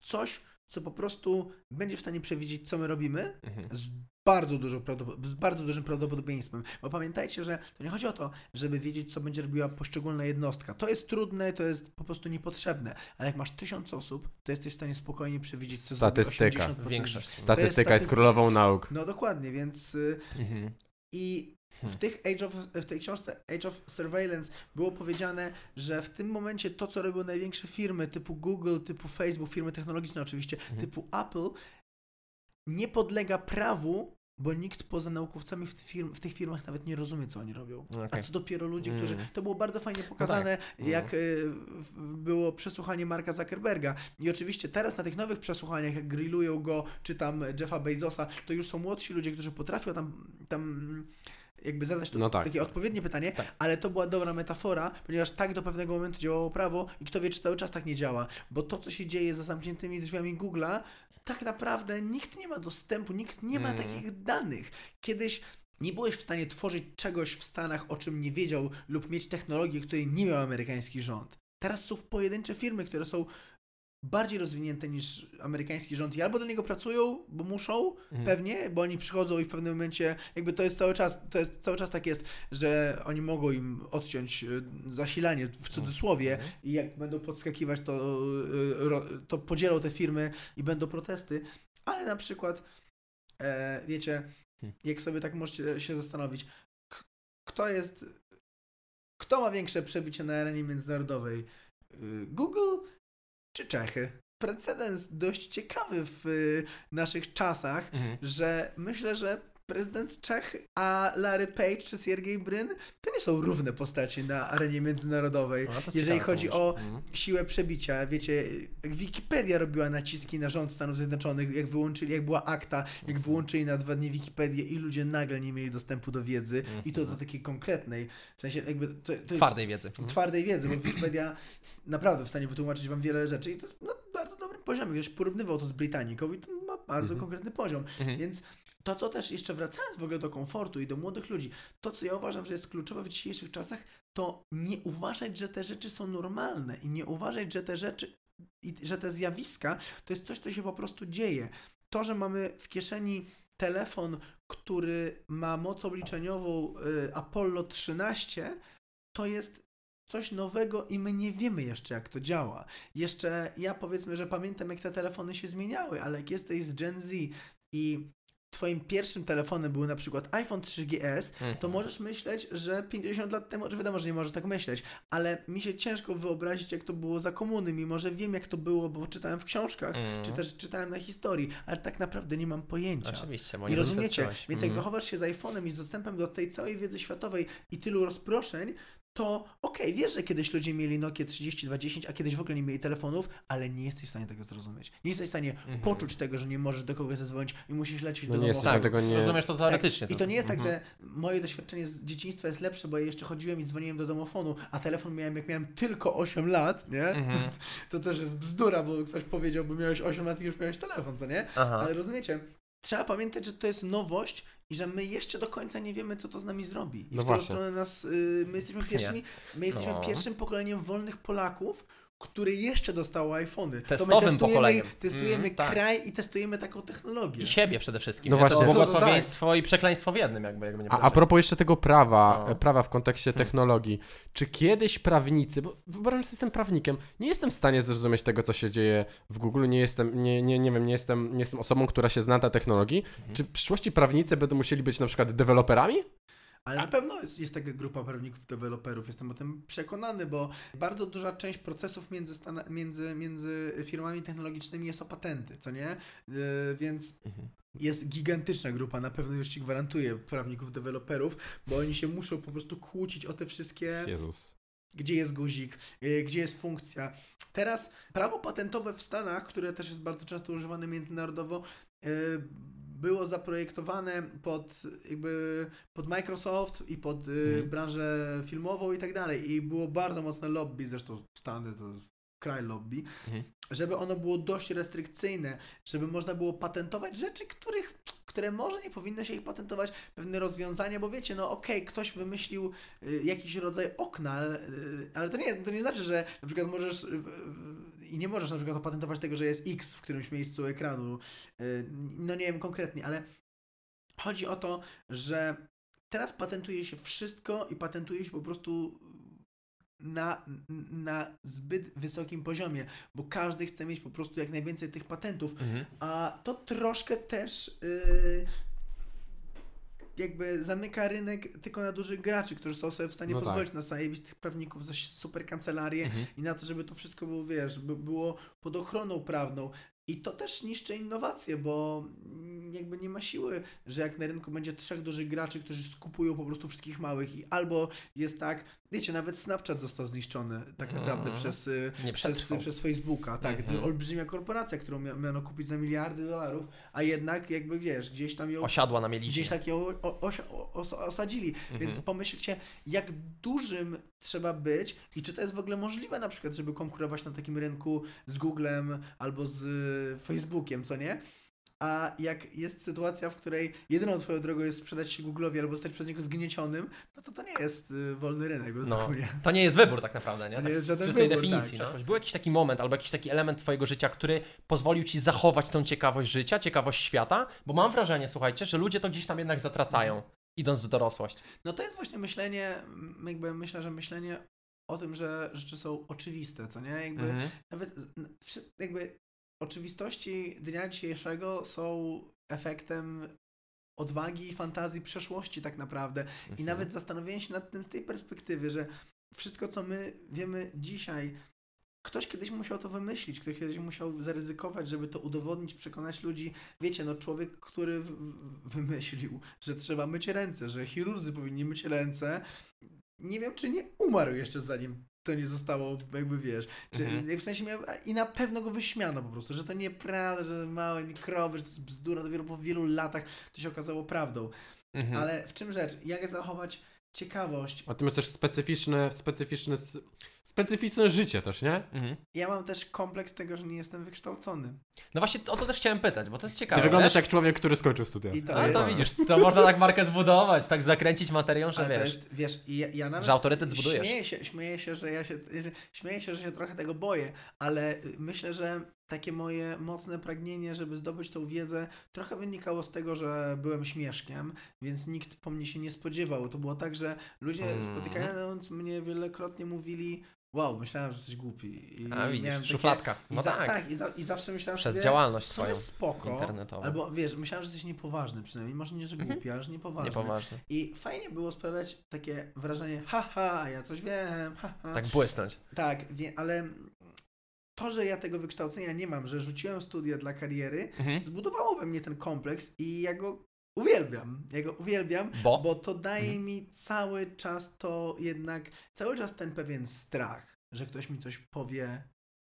coś, co po prostu będzie w stanie przewidzieć, co my robimy, Mhm. z bardzo, prawdopod- z bardzo dużym prawdopodobieństwem. Bo pamiętajcie, że to nie chodzi o to, żeby wiedzieć, co będzie robiła poszczególna jednostka. To jest trudne, to jest po prostu niepotrzebne. Ale jak masz tysiąc osób, to jesteś w stanie spokojnie przewidzieć, co zrobi Statystyka. 80% Większość. Statystyka jest statystyka. królową nauk. No dokładnie, więc y, Mhm. i w, Hmm. tych Age of, w tej książce Age of Surveillance było powiedziane, że w tym momencie to, co robią największe firmy typu Google, typu Facebook, firmy technologiczne oczywiście, Mhm. typu Apple, nie podlega prawu, bo nikt poza naukowcami w, firm, w tych firmach nawet nie rozumie, co oni robią. A Okej. co dopiero ludzie, którzy... Mm. To było bardzo fajnie pokazane, Mm. jak y, było przesłuchanie Marka Zuckerberga. I oczywiście teraz na tych nowych przesłuchaniach, jak grillują go, czy tam Jeffa Bezosa, to już są młodsi ludzie, którzy potrafią tam, tam jakby zadać to, No tak. takie odpowiednie pytanie, Tak. ale to była dobra metafora, ponieważ tak do pewnego momentu działało prawo i kto wie, czy cały czas tak nie działa. Bo to, co się dzieje za zamkniętymi drzwiami Google'a, tak naprawdę nikt nie ma dostępu, nikt nie ma Mm. takich danych. Kiedyś nie byłeś w stanie tworzyć czegoś w Stanach, o czym nie wiedział, lub mieć technologię, której nie miał amerykański rząd. Teraz są pojedyncze firmy, które są bardziej rozwinięte niż amerykański rząd i albo do niego pracują, bo muszą, Mhm. pewnie, bo oni przychodzą i w pewnym momencie, jakby to jest cały czas, to jest cały czas tak jest, że oni mogą im odciąć y, zasilanie w cudzysłowie Mhm. i jak będą podskakiwać, to, y, to podzielą te firmy i będą protesty, ale na przykład, e, wiecie, Hmm. jak sobie tak możecie się zastanowić, kto jest, kto ma większe przebicie na arenie międzynarodowej? Y, Google czy Czechy? Precedens dość ciekawy w y, naszych czasach, Mhm. że myślę, że prezydent Czech, a Larry Page czy Siergiej Bryn to nie są równe postaci na arenie międzynarodowej. No, Jeżeli ciekawe, chodzi o Mhm. siłę przebicia, wiecie, Wikipedia robiła naciski na rząd Stanów Zjednoczonych, jak wyłączyli, jak była akta, jak Mhm. wyłączyli na dwa dni Wikipedię i ludzie nagle nie mieli dostępu do wiedzy i to do Mhm. takiej konkretnej, w sensie jakby to, to jest Twardej wiedzy. Mhm. twardej wiedzy, bo Wikipedia naprawdę w stanie wytłumaczyć wam wiele rzeczy i to jest na bardzo dobrym poziomie. Ktoś porównywał to z Brytaniką i to ma bardzo konkretny poziom. Więc to, co też jeszcze wracając w ogóle do komfortu i do młodych ludzi, to, co ja uważam, że jest kluczowe w dzisiejszych czasach, to nie uważać, że te rzeczy są normalne i nie uważać, że te rzeczy, i, że te zjawiska to jest coś, co się po prostu dzieje. To, że mamy w kieszeni telefon, który ma moc obliczeniową y, Apollo 13, to jest coś nowego i my nie wiemy jeszcze, jak to działa. Jeszcze ja powiedzmy, że pamiętam, jak te telefony się zmieniały, ale jak jesteś z Gen Z i twoim pierwszym telefonem był na przykład iPhone 3GS, to Mhm. możesz myśleć, że 50 lat temu, że wiadomo, że nie możesz tak myśleć, ale mi się ciężko wyobrazić, jak to było za komuny, mimo że wiem, jak to było, bo czytałem w książkach, Mhm. czy też czytałem na historii, ale tak naprawdę nie mam pojęcia. Oczywiście, bo I nie rozumiecie, doświadczyłeś. więc jak Mhm. wychowasz się z iPhone'em i z dostępem do tej całej wiedzy światowej i tylu rozproszeń, to okej, wiesz, że kiedyś ludzie mieli Nokia 3210, a kiedyś w ogóle nie mieli telefonów, ale nie jesteś w stanie tego zrozumieć. Nie jesteś w stanie Mhm. poczuć tego, że nie możesz do kogoś zadzwonić i musisz lecieć No do nie domu. Tak, tego nie... rozumiesz to teoretycznie. Tak. I to nie jest tak, Mhm. że moje doświadczenie z dzieciństwa jest lepsze, bo ja jeszcze chodziłem i dzwoniłem do domofonu, a telefon miałem jak miałem tylko 8 lat, nie? Mhm. To też jest bzdura, bo ktoś powiedział, bo miałeś 8 lat i już miałeś telefon, co nie? Aha. Ale rozumiecie, trzeba pamiętać, że to jest nowość i że my jeszcze do końca nie wiemy, co to z nami zrobi. I No w którą stronę nas, y, my jesteśmy pierwszymi, my jesteśmy No. pierwszym pokoleniem wolnych Polaków, które jeszcze dostało iPhony. To my Testowym testujemy, pokoleniem. Testujemy Mm, tak. kraj i testujemy taką technologię. I siebie przede wszystkim. No nie? To właśnie. To- to- błogosławieństwo i przekleństwo w jednym, jakby, jakby nie A, a propos jeszcze tego prawa, No. e, prawa w kontekście Hmm. technologii, czy kiedyś prawnicy, bo wyobrażam sobie, że jestem prawnikiem, nie jestem w stanie zrozumieć tego, co się dzieje w Google, nie jestem, nie, nie, nie wiem, nie jestem, nie jestem osobą, która się zna na technologii, Mhm. czy w przyszłości prawnicy będą musieli być na przykład deweloperami? Ale na pewno jest, jest taka grupa prawników, deweloperów, jestem o tym przekonany, bo bardzo duża część procesów między, Stana- między, między firmami technologicznymi jest o patenty, co nie? Yy, więc Mhm. jest gigantyczna grupa, na pewno już Ci gwarantuję, prawników, deweloperów, bo oni się muszą po prostu kłócić o te wszystkie Jezus. gdzie jest guzik, y, gdzie jest funkcja. Teraz prawo patentowe w Stanach, które też jest bardzo często używane międzynarodowo, y, było zaprojektowane pod jakby pod Microsoft i pod y, Mhm. branżę filmową i tak dalej. I było bardzo mocne lobby, zresztą Stany to jest kraj lobby, Mhm. żeby ono było dość restrykcyjne, żeby można było patentować rzeczy, których, które może nie powinno się ich patentować, pewne rozwiązania, bo wiecie, no okej, ktoś wymyślił y, jakiś rodzaj okna, y, ale to nie, to nie znaczy, że na przykład możesz y, i nie możesz na przykład opatentować tego, że jest X w którymś miejscu ekranu. No nie wiem konkretnie, ale chodzi o to, że teraz patentuje się wszystko i patentuje się po prostu na, na zbyt wysokim poziomie, bo każdy chce mieć po prostu jak najwięcej tych patentów, Mhm. a to troszkę też yy, jakby zamyka rynek tylko na dużych graczy, którzy są sobie w stanie No pozwolić na zajebistych prawników za super kancelarię Mhm. i na to, żeby to wszystko było, wiesz, by było pod ochroną prawną. I to też niszczy innowacje, bo mm, jakby nie ma siły, że jak na rynku będzie trzech dużych graczy, którzy skupują po prostu wszystkich małych i albo jest tak, wiecie, nawet Snapchat został zniszczony tak naprawdę Mhm. przez, y, Nie przez, przetrwał. przez Facebooka, tak, Mhm. to olbrzymia korporacja, którą mia- miano kupić za miliardy dolarów, a jednak jakby wiesz, gdzieś tam ją Osiadła na mieliźnie. gdzieś tak ją o, osia- o, os, osadzili. Mhm. Więc pomyślcie, jak dużym trzeba być i czy to jest w ogóle możliwe na przykład, żeby konkurować na takim rynku z Googlem albo z y, Facebookiem, co nie? A jak jest sytuacja, w której jedyną twoją drogą jest sprzedać się Google'owi albo zostać przez niego zgniecionym, no to to nie jest y, wolny rynek. No, to nie jest wybór tak naprawdę, nie? To nie tak jest z żaden czystej wybór, definicji. tak. No. Był jakiś taki moment albo jakiś taki element twojego życia, który pozwolił ci zachować tą ciekawość życia, ciekawość świata, bo mam wrażenie, słuchajcie, że ludzie to gdzieś tam jednak zatracają, idąc w dorosłość. No to jest właśnie myślenie, m, jakby myślę, że myślenie o tym, że rzeczy są oczywiste, co nie? Jakby Mhm. nawet z- n- wszy- jakby oczywistości dnia dzisiejszego są efektem odwagi i fantazji przeszłości tak naprawdę. I Mhm. nawet zastanowienie się nad tym z tej perspektywy, że wszystko, co my wiemy dzisiaj, ktoś kiedyś musiał to wymyślić, ktoś kiedyś musiał zaryzykować, żeby to udowodnić, przekonać ludzi. Wiecie, no człowiek, który wymyślił, że trzeba myć ręce, że chirurdzy powinni myć ręce, nie wiem, czy nie umarł jeszcze zanim to nie zostało, jakby wiesz, czy, Mhm. w sensie miał, i na pewno go wyśmiano po prostu, że to nieprawda, że małe mikroby, że to jest bzdura, dopiero po wielu latach to się okazało prawdą. Mhm. Ale w czym rzecz? Jak zachować ciekawość? A ty masz też specyficzne, specyficzne, specyficzne życie też, nie? Mhm. Ja mam też kompleks tego, że nie jestem wykształcony. No właśnie o to też chciałem pytać, bo to jest Ty ciekawe. wyglądasz nie? jak człowiek, który skończył studia. I to No to widzisz, to można tak markę zbudować, tak zakręcić materią, że Ale wiesz, jest, wiesz, ja, ja nawet że autorytet zbudujesz. Śmieję się, śmieję się, że ja się, śmieję się, że się trochę tego boję, ale myślę, że takie moje mocne pragnienie, żeby zdobyć tą wiedzę, trochę wynikało z tego, że byłem śmieszkiem, więc nikt po mnie się nie spodziewał. To było tak, że ludzie Mm. spotykając mnie wielokrotnie mówili Wow, myślałem, że jesteś głupi. I A widzisz, takie- szufladka. I No za, tak, tak, i, za, i zawsze myślałem przez sobie, działalność co swoją jest spoko, internetową. albo wiesz, myślałem, że jesteś niepoważny przynajmniej, może nie, że Mhm. głupi, ale że niepoważny. Niepoważny. I fajnie było sprawiać takie wrażenie, haha, ja coś wiem, haha. Tak błysnąć. Tak, wie, ale to, że ja tego wykształcenia nie mam, że rzuciłem studia dla kariery, Mhm. zbudowało we mnie ten kompleks i ja go uwielbiam. Ja go uwielbiam, Bo? bo to daje Mhm. mi cały czas to jednak, cały czas ten pewien strach, że ktoś mi coś powie,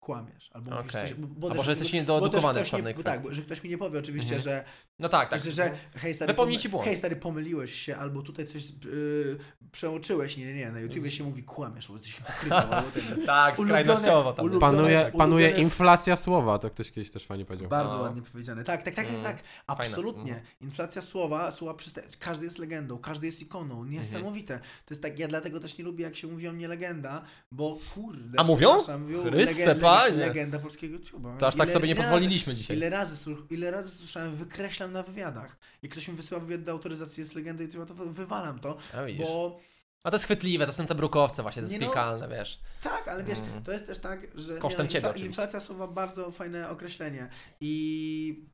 kłamiesz. Albo mówisz Okej. coś, bo, też- może jesteś bo niedoedukowany w nie- pewnej bo Tak, że ktoś mi nie powie oczywiście, Mhm. że No tak, tak. że, że hej stary, Wypomnij pom- ci błąd. hej stary, pomyliłeś się, albo tutaj coś yy, przeoczyłeś. Nie, nie, nie, na YouTubie Z- się mówi kłamiesz, bo jesteś hipokrytą. ten- Tak, Ulubione- skrajnościowo tam. ulubione- Panuje, ulubione panuje jest- inflacja słowa, to ktoś kiedyś też fajnie powiedział. Bardzo No. ładnie powiedziane. Tak, tak, tak, Mm. tak, tak. Fajne. Absolutnie. Mhm. Inflacja słowa, słowa przysta- Każdy jest legendą, każdy jest ikoną. Niesamowite. To jest tak, ja dlatego też nie lubię, jak się mówi o mnie legenda, bo kurde. A mówią? mówią Chryste, panie. Legenda polskiego YouTube'a. To aż tak sobie nie pozwoliliśmy dzisiaj. Ile razy, słuch- ile razy słyszałem, wykreślam na wywiadach. Jak ktoś mi wysyła wywiad do autoryzacji, jest legendą YouTube'a, to wy- wywalam to, A widzisz. bo A to jest chwytliwe, to są te brukowce właśnie, to jest Nie no. piekalne, wiesz. Tak, ale wiesz, Mm. to jest też tak, że. Kosztem ciebie oczywiście. Inflacja słowa bardzo fajne określenie. I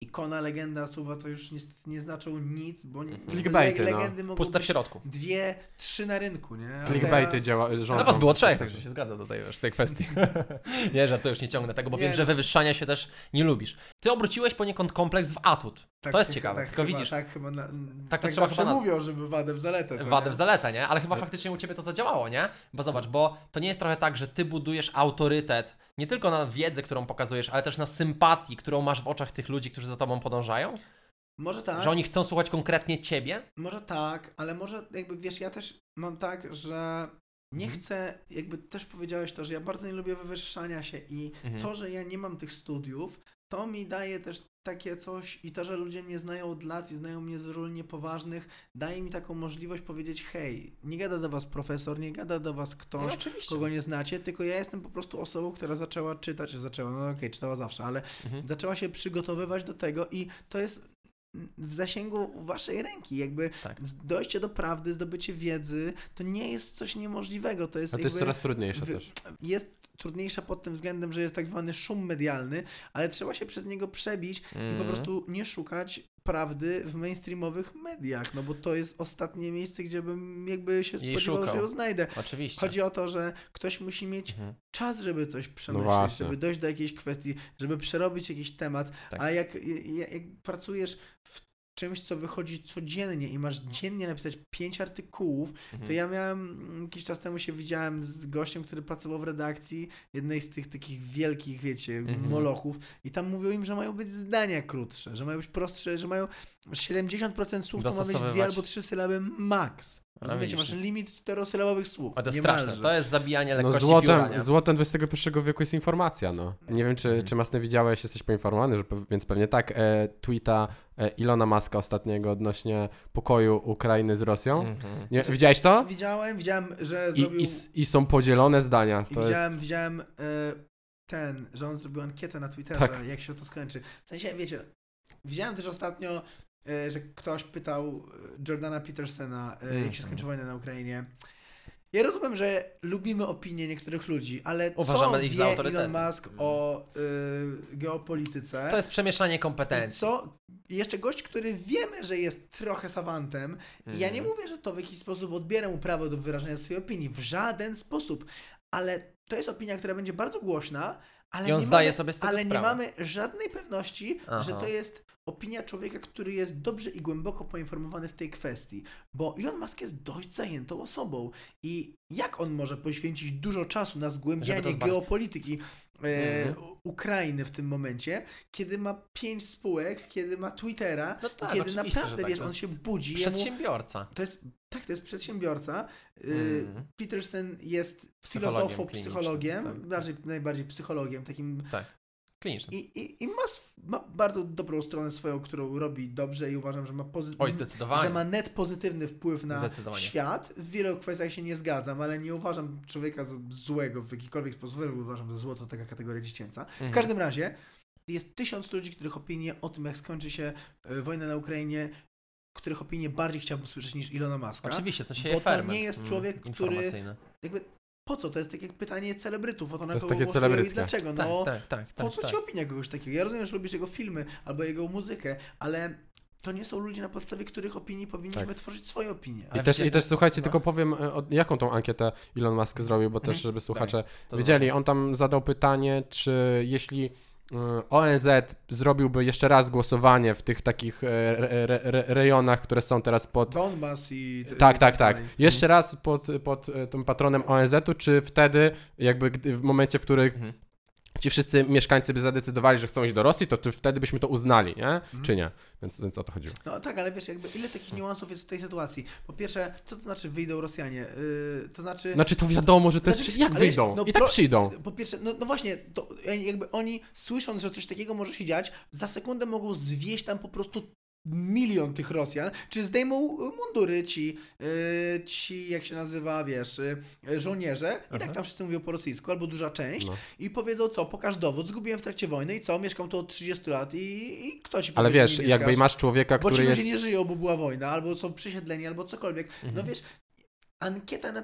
ikona, legenda słowa to już niestety nie znaczą nic, bo nie-. Clickbaity, no. legendy mogą Puste w być środku. dwie, trzy na rynku, nie? A Clickbaity teraz- działa, rządzą. Na was było trzech, także się zgadza tutaj wiesz, w tej kwestii. nie, że to już nie ciągnę tego, bo Nie, wiem, że no. wywyższania się też nie lubisz. Ty obróciłeś poniekąd kompleks w atut. Tak, to jest tak, ciekawe, tak, tylko chyba, widzisz, Tak, chyba na, Tak to tak trzeba zawsze chyba na- mówią, żeby wadę w zaletę. wadę w zaletę, nie? Ale chyba faktycznie u ciebie to zadziałało, nie? Bo zobacz, bo to nie jest trochę tak, że ty budujesz autorytet nie tylko na wiedzę, którą pokazujesz, ale też na sympatii, którą masz w oczach tych ludzi, którzy za tobą podążają? Może tak. Że oni chcą słuchać konkretnie ciebie? Może tak, ale może jakby wiesz, ja też mam tak, że nie Mhm. chcę, jakby też powiedziałeś to, że ja bardzo nie lubię wywyższania się i Mhm. to, że ja nie mam tych studiów, to mi daje też takie coś i to, że ludzie mnie znają od lat i znają mnie z ról niepoważnych, daje mi taką możliwość powiedzieć, hej, nie gada do was profesor, nie gada do was No, ktoś, oczywiście. kogo nie znacie, tylko ja jestem po prostu osobą, która zaczęła czytać, zaczęła, no okej, czytała zawsze, ale Mhm. zaczęła się przygotowywać do tego i to jest w zasięgu waszej ręki, jakby Tak. dojście do prawdy, zdobycie wiedzy, to nie jest coś niemożliwego, to jest A to jest coraz trudniejsze wy- też. jest trudniejsza pod tym względem, że jest tak zwany szum medialny, ale trzeba się przez niego przebić i po Mhm. prostu nie szukać prawdy w mainstreamowych mediach, no bo to jest ostatnie miejsce, gdzie bym jakby się spodziewał, szukał. że ją znajdę. Oczywiście. Chodzi o to, że ktoś musi mieć Mhm. czas, żeby coś przemyśleć, właśnie. żeby dojść do jakiejś kwestii, żeby przerobić jakiś temat, Tak. a jak, jak, jak pracujesz w czymś, co wychodzi codziennie i masz dziennie napisać pięć artykułów, to Mhm. ja miałem, mm, jakiś czas temu się widziałem z gościem, który pracował w redakcji jednej z tych takich wielkich, wiecie, Mhm. molochów i tam mówią im, że mają być zdania krótsze, że mają być prostsze, że mają 70% słów to ma być dwie albo trzy sylaby max. A, Rozumiecie, masz limit czterosylabowych słów. O, to jest niemalże. straszne. To jest zabijanie No lekkości pióra, złotem, nie? złotem XXI wieku jest informacja, no. Nie wiem, czy, Mhm. czy Masny widziałeś, jesteś poinformowany, że, więc pewnie tak, e, tweeta e, Ilona Maska ostatniego odnośnie pokoju Ukrainy z Rosją. Mhm. Nie, widziałeś to? Widziałem, widziałem, że I, zrobił... i, s- I są podzielone zdania. I To widziałem, jest... widziałem e, ten, że on zrobił ankietę na Twitterze, Tak. jak się to skończy. W sensie, wiecie, widziałem też ostatnio, że ktoś pytał e, Jordana Petersena, e, jak Mhm. się skończy wojna na Ukrainie. Ja rozumiem, że lubimy opinie niektórych ludzi, ale Uważamy co ich za wie autorytety. Elon Musk o e, geopolityce? To jest przemieszanie kompetencji. Co? Jeszcze gość, który wiemy, że jest trochę sawantem, i ja nie Mhm. mówię, że to w jakiś sposób odbiera mu prawo do wyrażania swojej opinii. W żaden sposób. Ale to jest opinia, która będzie bardzo głośna, ale, I on nie, zdaje mamy, ale nie mamy żadnej pewności, Aha. że to jest opinia człowieka, który jest dobrze i głęboko poinformowany w tej kwestii. Bo Elon Musk jest dość zajętą osobą. I jak on może poświęcić dużo czasu na zgłębianie geopolityki e, Mhm. Ukrainy w tym momencie, kiedy ma pięć spółek, kiedy ma Twittera, No tak, kiedy oczywiście, naprawdę, tak, wiesz, on się budzi. jemu- Przedsiębiorca. to jest, tak, to jest przedsiębiorca. Mhm. Peterson jest Psychologiem filozofą, klinicznym, psychologiem, tak. bardziej, najbardziej psychologiem, takim I, i, i ma, ma bardzo dobrą stronę swoją, którą robi dobrze i uważam, że ma, pozy- Oj, zdecydowanie. że ma net pozytywny wpływ na świat. W wielu kwestiach się nie zgadzam, ale nie uważam człowieka za złego w jakikolwiek sposób. Uważam, że zło to taka kategoria dziecięca. W Mhm. każdym razie jest tysiąc ludzi, których opinie o tym, jak skończy się e, wojna na Ukrainie, których opinie bardziej chciałbym słyszeć niż Ilona Maska. Oczywiście, to się Bo to nie jest mm, człowiek, który- informacyjny. Jakby po co? To jest takie pytanie celebrytów, o to na jest kogo takie celebryckie. dlaczego. Tak, No, tak, tak, po tak, co tak. ci opinia kogoś takiego? Ja rozumiem, że lubisz jego filmy albo jego muzykę, ale to nie są ludzie, na podstawie których opinii powinniśmy Tak. tworzyć swoje opinie. I też, I też słuchajcie, no. tylko powiem, e, jaką tą ankietę Elon Musk zrobił, bo też, Mhm. żeby słuchacze To wiedzieli. On tam zadał pytanie, czy jeśli ONZ zrobiłby jeszcze raz głosowanie w tych takich e, re, re, re, rejonach, które są teraz pod. Donbas i... Tak, tak, tak. Jeszcze raz pod, pod e, tym patronem ONZ-u, czy wtedy, jakby w momencie, w którym Mhm. Ci wszyscy mieszkańcy by zadecydowali, że chcą iść do Rosji, to czy wtedy byśmy to uznali, nie? Mhm. Czy nie? Więc, więc o to chodziło. No tak, ale wiesz, jakby ile takich niuansów jest w tej sytuacji? Po pierwsze, co to znaczy wyjdą Rosjanie? Yy, to znaczy... Znaczy to wiadomo, że to jest. Znaczy, Jak ale wyjdą? no I tak pro- przyjdą. Po pierwsze, no, no właśnie, to jakby oni słysząc, że coś takiego może się dziać, za sekundę mogą zwieść tam po prostu milion tych Rosjan, czy zdejmą mundury ci, yy, ci jak się nazywa, wiesz, yy, żołnierze, i tak Aha. tam wszyscy mówią po rosyjsku, albo duża część, No. i powiedzą co, pokaż dowód, zgubiłem w trakcie wojny i co, mieszkam tu od 30 lat i, i kto ci Ale powie, wiesz, jakby masz człowieka, Bo ci który ludzie jest. nie żyją, bo była wojna, albo są przesiedleni, albo cokolwiek. No Mhm. wiesz, ankieta na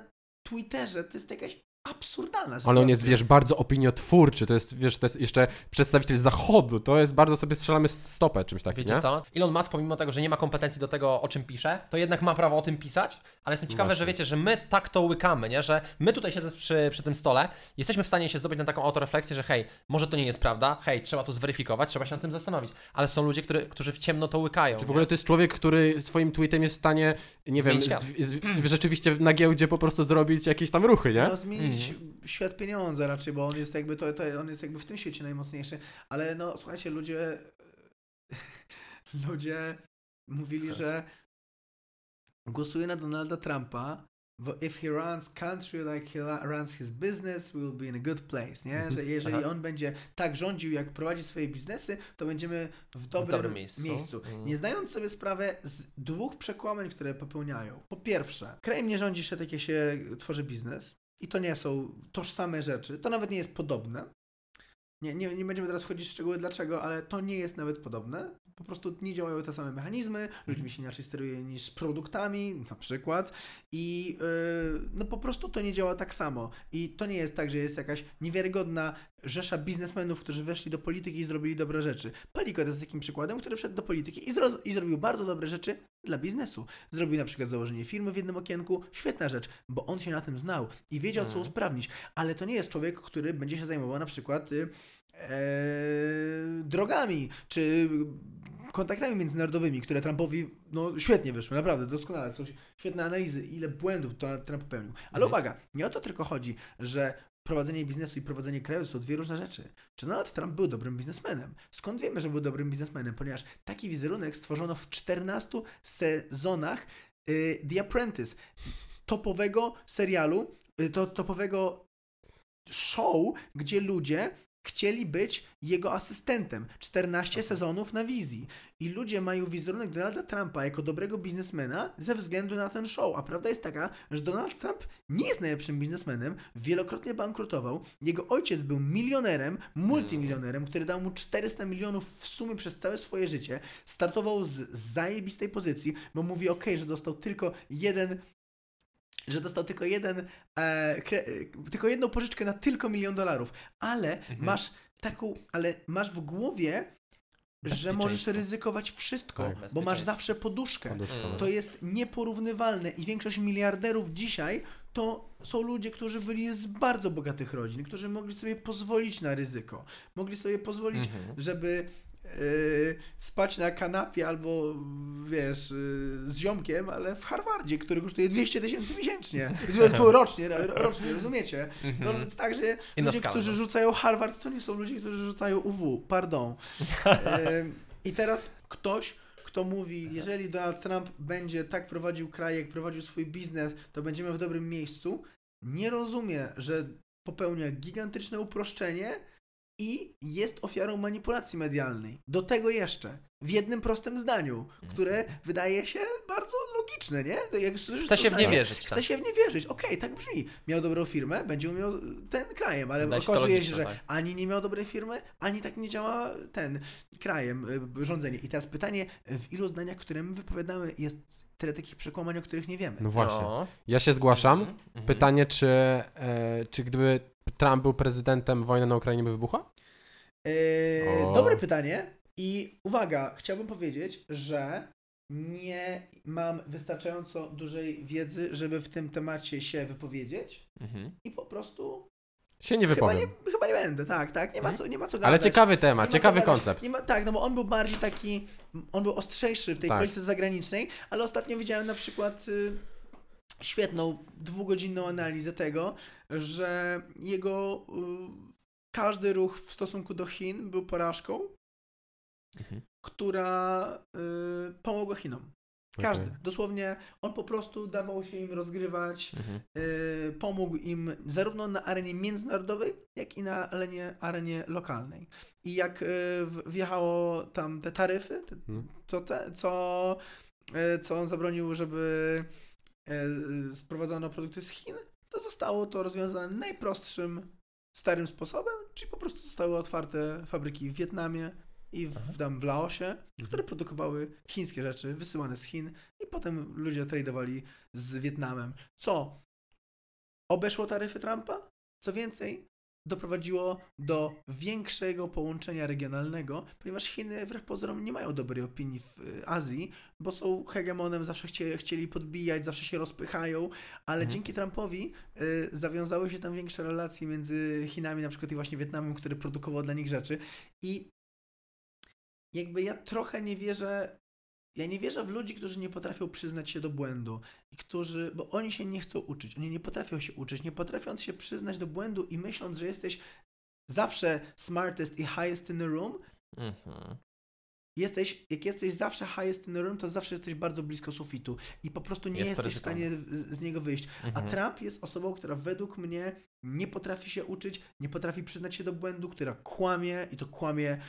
Twitterze to jest jakaś absurdalna sytuacja. Ale on jest, wiesz, bardzo opiniotwórczy, to jest, wiesz, to jest jeszcze przedstawiciel zachodu, to jest bardzo sobie strzelamy stopę czymś takim, Wiecie nie? co? Elon Musk, pomimo tego, że nie ma kompetencji do tego, o czym pisze, to jednak ma prawo o tym pisać, ale jestem ciekawy, Właśnie. że wiecie, że my tak to łykamy, nie? Że my tutaj siedząc przy, przy tym stole, jesteśmy w stanie się zdobyć na taką autorefleksję, że hej, może to nie jest prawda, hej, trzeba to zweryfikować, trzeba się nad tym zastanowić, ale są ludzie, który, którzy w ciemno to łykają. Czy w nie? ogóle to jest człowiek, który swoim tweetem jest w stanie, nie wiem, Zmienić z, z, rzeczywiście na giełdzie po prostu zrobić jakieś tam ruchy, nie? No, zmienić Mhm. świat pieniądza raczej, bo on jest jakby to, to on jest jakby w tym świecie najmocniejszy. Ale no słuchajcie, ludzie ludzie mówili, że głosuje na Donalda Trumpa, bo if he runs country like he runs his business, we will be in a good place, nie? Że jeżeli Aha. on będzie tak rządził, jak prowadzi swoje biznesy, to będziemy w dobrym, dobrym miejscu. miejscu. Mhm. Nie zdając sobie sprawę z dwóch przekłamań, które popełniają. Po pierwsze, krajem nie rządzi się tak, jak się tworzy biznes. I to nie są tożsame rzeczy. To nawet nie jest podobne. Nie, nie, nie będziemy teraz wchodzić w szczegóły dlaczego, ale to nie jest nawet podobne. Po prostu nie działają te same mechanizmy, ludźmi się inaczej steruje niż produktami, na przykład. I yy, no po prostu to nie działa tak samo. I to nie jest tak, że jest jakaś niewiarygodna rzesza biznesmenów, którzy weszli do polityki i zrobili dobre rzeczy. Paliko to jest takim przykładem, który wszedł do polityki i, zro- i zrobił bardzo dobre rzeczy dla biznesu. Zrobił na przykład założenie firmy w jednym okienku, świetna rzecz, bo on się na tym znał i wiedział, co Mhm. usprawnić. Ale to nie jest człowiek, który będzie się zajmował na przykład y, e, drogami, czy kontaktami międzynarodowymi, które Trumpowi no, świetnie wyszły, naprawdę, doskonale. Są świetne analizy, ile błędów to Trump popełnił. Ale Mhm. uwaga, nie o to tylko chodzi, że prowadzenie biznesu i prowadzenie kraju są dwie różne rzeczy. Czy Donald Trump był dobrym biznesmenem? Skąd wiemy, że był dobrym biznesmenem? Ponieważ taki wizerunek stworzono w 14 sezonach y, The Apprentice, topowego serialu, y, to, topowego show, gdzie ludzie chcieli być jego asystentem. 14 sezonów na wizji. I ludzie mają wizerunek Donalda Trumpa jako dobrego biznesmena ze względu na ten show. A prawda jest taka, że Donald Trump nie jest najlepszym biznesmenem, wielokrotnie bankrutował. Jego ojciec był milionerem, multimilionerem, który dał mu 400 milionów w sumie przez całe swoje życie. Startował z zajebistej pozycji, bo mówi ok, że dostał tylko jeden że dostał tylko jeden, e, e, tylko jedną pożyczkę na tylko milion dolarów, ale masz taką, ale masz w głowie, że możesz ryzykować wszystko, Tak. bo masz zawsze poduszkę. Mm. no. To jest nieporównywalne i większość miliarderów dzisiaj to są ludzie, którzy byli z bardzo bogatych rodzin, którzy mogli sobie pozwolić na ryzyko. Mogli sobie pozwolić, Mhm. żeby yy, spać na kanapie albo wiesz, yy, z ziomkiem, ale w Harvardzie, który kosztuje 200 tysięcy miesięcznie. Rocznie, ro- rocznie, rozumiecie? To Mhm. jest tak, że ludzie, którzy no. rzucają Harvard, to nie są ludzie, którzy rzucają UW. Pardon. Ym, I teraz ktoś, kto mówi, jeżeli Donald Trump będzie tak prowadził kraj, jak prowadził swój biznes, to będziemy w dobrym miejscu, nie rozumie, że popełnia gigantyczne uproszczenie i jest ofiarą manipulacji medialnej. Do tego jeszcze, w jednym prostym zdaniu, które wydaje się bardzo logiczne, nie? To Jak słyszysz Chce się w nie zdanie, wierzyć, Chce tak. się w nie wierzyć. Okej, tak brzmi. Miał dobrą firmę, będzie umiał ten krajem, ale Wydaje się to okazuje się, logiczne, że tak. ani nie miał dobrej firmy, ani tak nie działa ten krajem, y, rządzenie. I teraz pytanie, w ilu zdaniach, które my wypowiadamy, jest tyle takich przekłamań, o których nie wiemy. No właśnie. No. Ja się zgłaszam. Mhm, mhm. Pytanie, czy, e, czy gdyby Trump był prezydentem, wojna na Ukrainie by wybuchła? Yy, O. dobre pytanie. I uwaga, chciałbym powiedzieć, że nie mam wystarczająco dużej wiedzy, żeby w tym temacie się wypowiedzieć Mhm. i po prostu Się nie chyba wypowiem. nie, chyba nie będę, tak, tak, nie ma Mhm. co, nie ma co gadać. Ale ciekawy temat, ma ciekawy gadać. koncept. Nie ma, tak, no bo on był bardziej taki, on był ostrzejszy w tej Tak. polityce zagranicznej, ale ostatnio widziałem na przykład y, świetną, dwugodzinną analizę tego, że jego y, każdy ruch w stosunku do Chin był porażką, Mhm. która y, pomogła Chinom. Każdy. Okej. Dosłownie on po prostu dawał się im rozgrywać, Mhm. y, pomógł im zarówno na arenie międzynarodowej, jak i na arenie, arenie lokalnej. I jak y, wjechało tam te taryfy, te, co, te, co, y, co on zabronił, żeby sprowadzono produkty z Chin, to zostało to rozwiązane najprostszym, starym sposobem, czyli po prostu zostały otwarte fabryki w Wietnamie i w, tam w Laosie, które produkowały chińskie rzeczy wysyłane z Chin i potem ludzie tradowali z Wietnamem, co? Obeszło taryfy Trumpa, co więcej, doprowadziło do większego połączenia regionalnego, ponieważ Chiny wbrew pozorom nie mają dobrej opinii w y, Azji, bo są hegemonem, zawsze chcieli, chcieli podbijać, zawsze się rozpychają, ale Mhm. dzięki Trumpowi y, zawiązały się tam większe relacje między Chinami na przykład i właśnie Wietnamem, który produkował dla nich rzeczy i jakby ja trochę nie wierzę ja nie wierzę w ludzi, którzy nie potrafią przyznać się do błędu i którzy, bo oni się nie chcą uczyć, oni nie potrafią się uczyć, nie potrafiąc się przyznać do błędu i myśląc, że jesteś zawsze smartest i highest in the room, Mhm. jesteś, jak jesteś zawsze highest in the room, to zawsze jesteś bardzo blisko sufitu i po prostu nie Jest jesteś w stanie z, z niego wyjść. A Mhm. Trump jest osobą, która według mnie nie potrafi się uczyć, nie potrafi przyznać się do błędu, która kłamie i to kłamie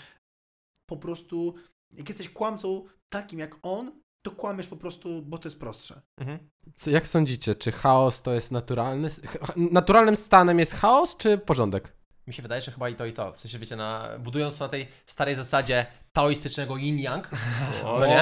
po prostu. Jak jesteś kłamcą takim jak on, to kłamiesz po prostu, bo to jest prostsze. Mhm. Co, jak sądzicie, czy chaos to jest naturalny? Naturalnym stanem jest chaos, czy porządek? Mi się wydaje, że chyba i to, i to. W sensie, wiecie, na, budując na tej starej zasadzie taoistycznego yin-yang, no nie?